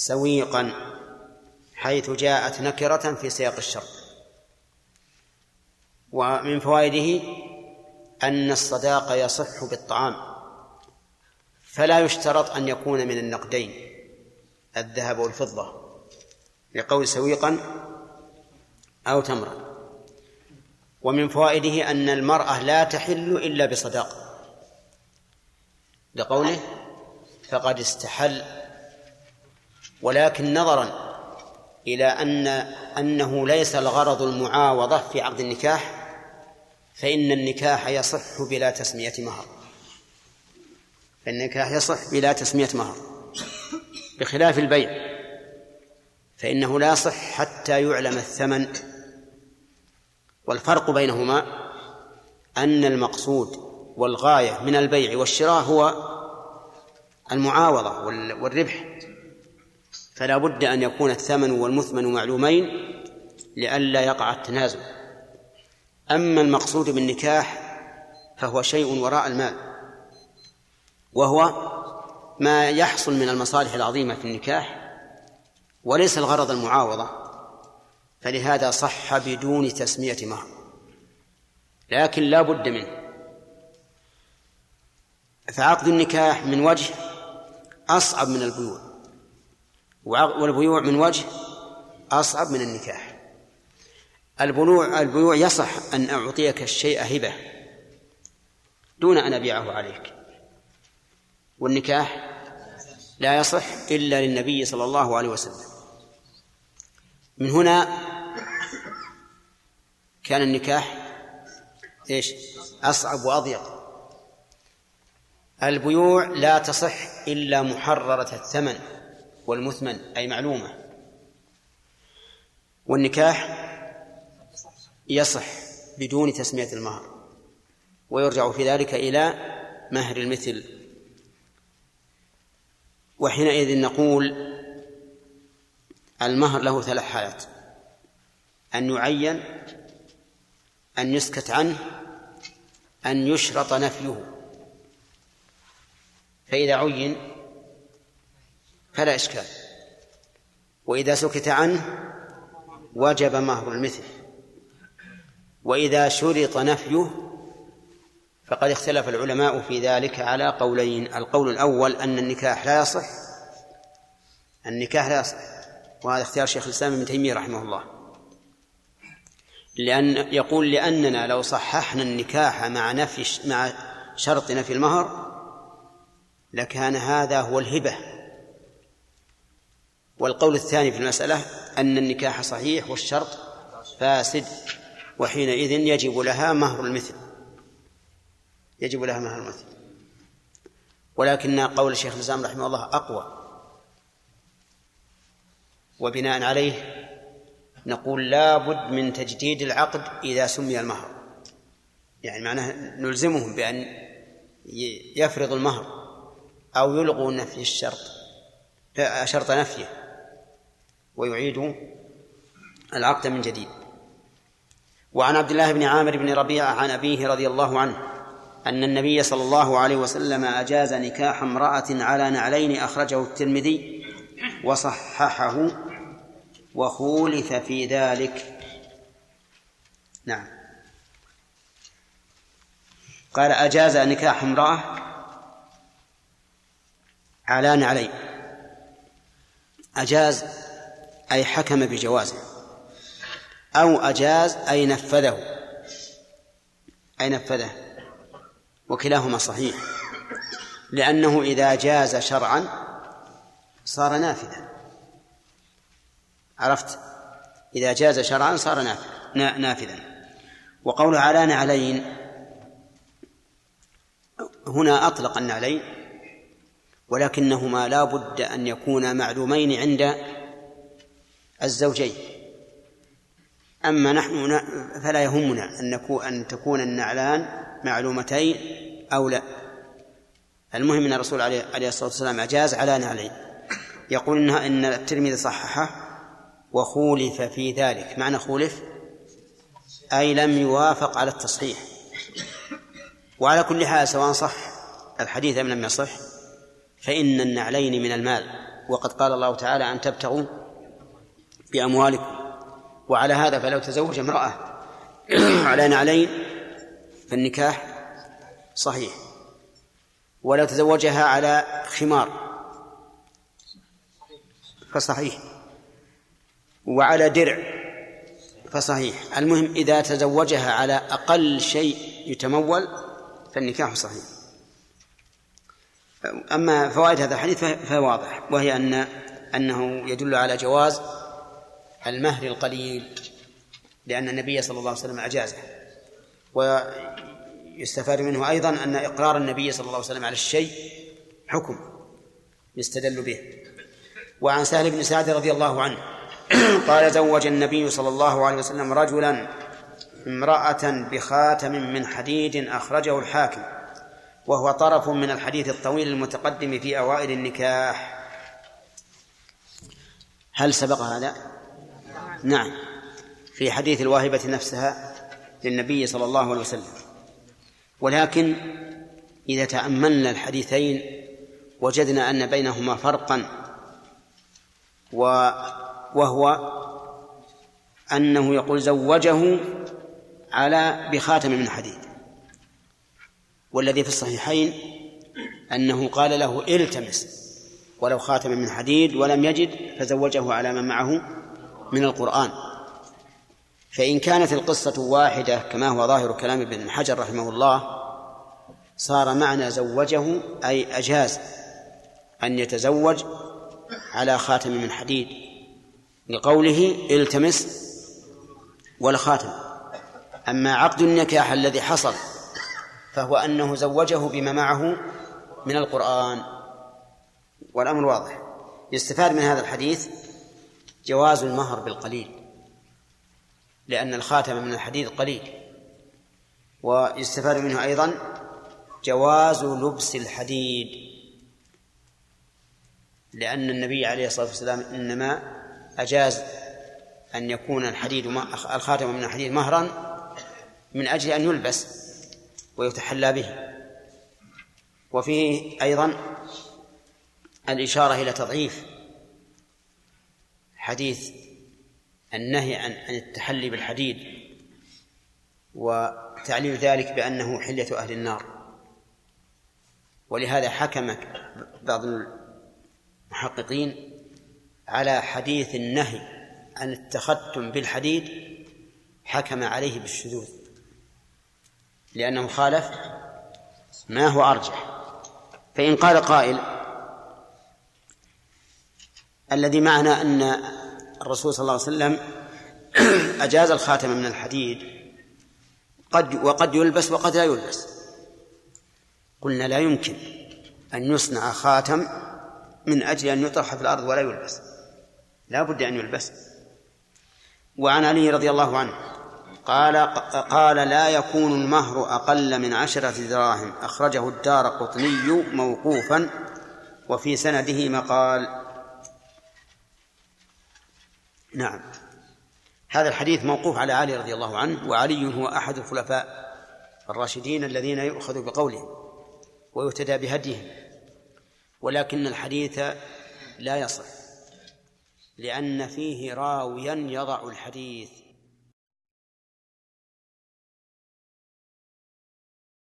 سويقا حيث جاءت نكرة في سياق الشرط ومن فوائده أن الصداق يصح بالطعام فلا يشترط أن يكون من النقدين الذهب والفضة لقول سويقا أو تمرا. ومن فوائده أن المرأة لا تحل إلا بصداق لقوله فقد استحل ولكن نظرا إلى أن أنه ليس الغرض المعاوضة في عقد النكاح فإن النكاح يصح بلا تسمية مهر. النكاح يصح بلا تسمية مهر بخلاف البيع. فإنه لا يصح حتى يعلم الثمن. والفرق بينهما أن المقصود والغاية من البيع والشراء هو المعاوضة والربح. فلا بد أن يكون الثمن والمثمن معلومين لئلا يقع التنازل. أما المقصود بالنكاح فهو شيء وراء المال وهو ما يحصل من المصالح العظيمة في النكاح وليس الغرض المعاوضة فلهذا صح بدون تسمية مهر. لكن لا بد منه. فعقد النكاح من وجه أصعب من البيوع. والبيوع من وجه أصعب من النكاح. البيوع البيوع يصح أن أعطيك الشيء هبة دون أن أبيعه عليك. والنكاح لا يصح إلا للنبي صلى الله عليه وسلم. من هنا كان النكاح إيش؟ أصعب وأضيق. البيوع لا تصح إلا محررة الثمن. والمثمن أي معلومة. والنكاح يصح بدون تسمية المهر ويرجع في ذلك إلى مهر المثل. وحينئذ نقول المهر له ثلاث حالات. أن يعين أن يسكت عنه أن يشرط نفيه. فإذا عين فلا إشكال. وإذا سكت عنه وجب مهر المثل. وإذا شرط نفيه فقد اختلف العلماء في ذلك على قولين. القول الأول أن النكاح لا يصح. النكاح لا يصح. وهذا اختيار شيخ الإسلام ابن تيمية رحمه الله. لأن يقول لأننا لو صححنا النكاح مع نفي مع شرط نفي المهر لكان هذا هو الهبة. والقول الثاني في المسألة أن النكاح صحيح والشرط فاسد وحينئذ يجب لها مهر المثل. يجب لها مهر المثل. ولكن قول الشيخ الإسلام رحمه الله أقوى. وبناء عليه نقول لا بد من تجديد العقد إذا سمي المهر. يعني معناه نلزمهم بأن يفرض المهر أو يلغوا نفي الشرط شرط نفيه. ويعيد العقد من جديد. وعن عبد الله بن عامر بن ربيعة عن أبيه رضي الله عنه أن النبي صلى الله عليه وسلم أجاز نكاح امرأة على نعلين أخرجه الترمذي وصححه وخولف في ذلك. نعم. قال أجاز نكاح امرأة على نعلين. أجاز أي حكم بجوازه أو أجاز أي نفذه أي نفذه وكلاهما صحيح لأنه إذا جاز شرعا صار نافذا. عرفت؟ إذا جاز شرعا صار نافذا وقول على نعلين هنا أطلق النعلين ولكنهما لا بد أن يكونا معلومين عند الزوجين. أما نحن فلا يهمنا أن أن تكون النعلان معلومتين أو لا. المهم أن الرسول عليه الصلاة والسلام أجاز على نعلين. يقول إنها إن الترمذي صححه وخولف في ذلك. معنى خولف؟ أي لم يوافق على التصحيح. وعلى كل حال سواء صح الحديث أم لم يصح فإن النعلين من المال. وقد قال الله تعالى أن تبتغوا بأموالكم. وعلى هذا فلو تزوج امرأة (clears throat) على نعلين فالنكاح صحيح. ولو تزوجها على خمار فصحيح. وعلى درع فصحيح. المهم إذا تزوجها على أقل شيء يتمول فالنكاح صحيح. أما فوائد هذا الحديث فهو واضح وهي أن أنه يدل على جواز المهر القليل لأن النبي صلى الله عليه وسلم أجازه. ويستفاد منه أيضا أن إقرار النبي صلى الله عليه وسلم على الشيء حكم يستدل به. وعن سهل بن سعد رضي الله عنه (coughs) قال زوج النبي صلى الله عليه وسلم رجلا امرأة بخاتم من حديد أخرجه الحاكم وهو طرف من الحديث الطويل المتقدم في أوائل النكاح. هل سبق هذا؟ نعم. في حديث الواهبة نفسها للنبي صلى الله عليه وسلم. ولكن إذا تأملنا الحديثين وجدنا أن بينهما فرقا وهو أنه يقول زوجه على بخاتم من حديد. والذي في الصحيحين أنه قال له التمس ولو خاتم من حديد ولم يجد فزوجه على من معه من القرآن. فإن كانت القصة واحدة كما هو ظاهر كلام ابن حجر رحمه الله صار معنى زوجه أي أجاز أن يتزوج على خاتم من حديد. لقوله التمس والخاتم. أما عقد النكاح الذي حصل فهو أنه زوجه بما معه من القرآن. والأمر واضح. يستفاد من هذا الحديث جواز المهر بالقليل لأن الخاتم من الحديد قليل ويستفاد منه أيضا جواز لبس الحديد لأن النبي عليه الصلاة والسلام إنما أجاز أن يكون الحديد الخاتم من الحديد مهرا من أجل أن يلبس ويتحلى به. وفيه أيضا الإشارة إلى تضعيف حديث النهي عن عن التحلي بالحديد وتعليل ذلك بأنه حلية أهل النار. ولهذا حكم بعض المحققين على حديث النهي عن التختم بالحديد حكم عليه بالشذوذ لأنه خالف ما هو أرجح. فإن قال قائل الذي معنا أن الرسول صلى الله عليه وسلم (clears throat) أجاز الخاتم من الحديد. قد وقد يلبس وقد لا يلبس. قلنا لا يمكن أن يصنع خاتم من أجل أن يطرح في الأرض ولا يلبس. لا بد أن يلبس. وعن علي رضي الله عنه قال قال لا يكون المهر أقل من عشرة دراهم. أخرجه الدار قطني موقوفا وفي سنده مقال نعم. هذا الحديث موقوف على علي رضي الله عنه وعلي هو أحد الخلفاء الراشدين الذين يؤخذ بقولهم ويهتدى بهديهم. ولكن الحديث لا يصح لأن فيه راويا يضع الحديث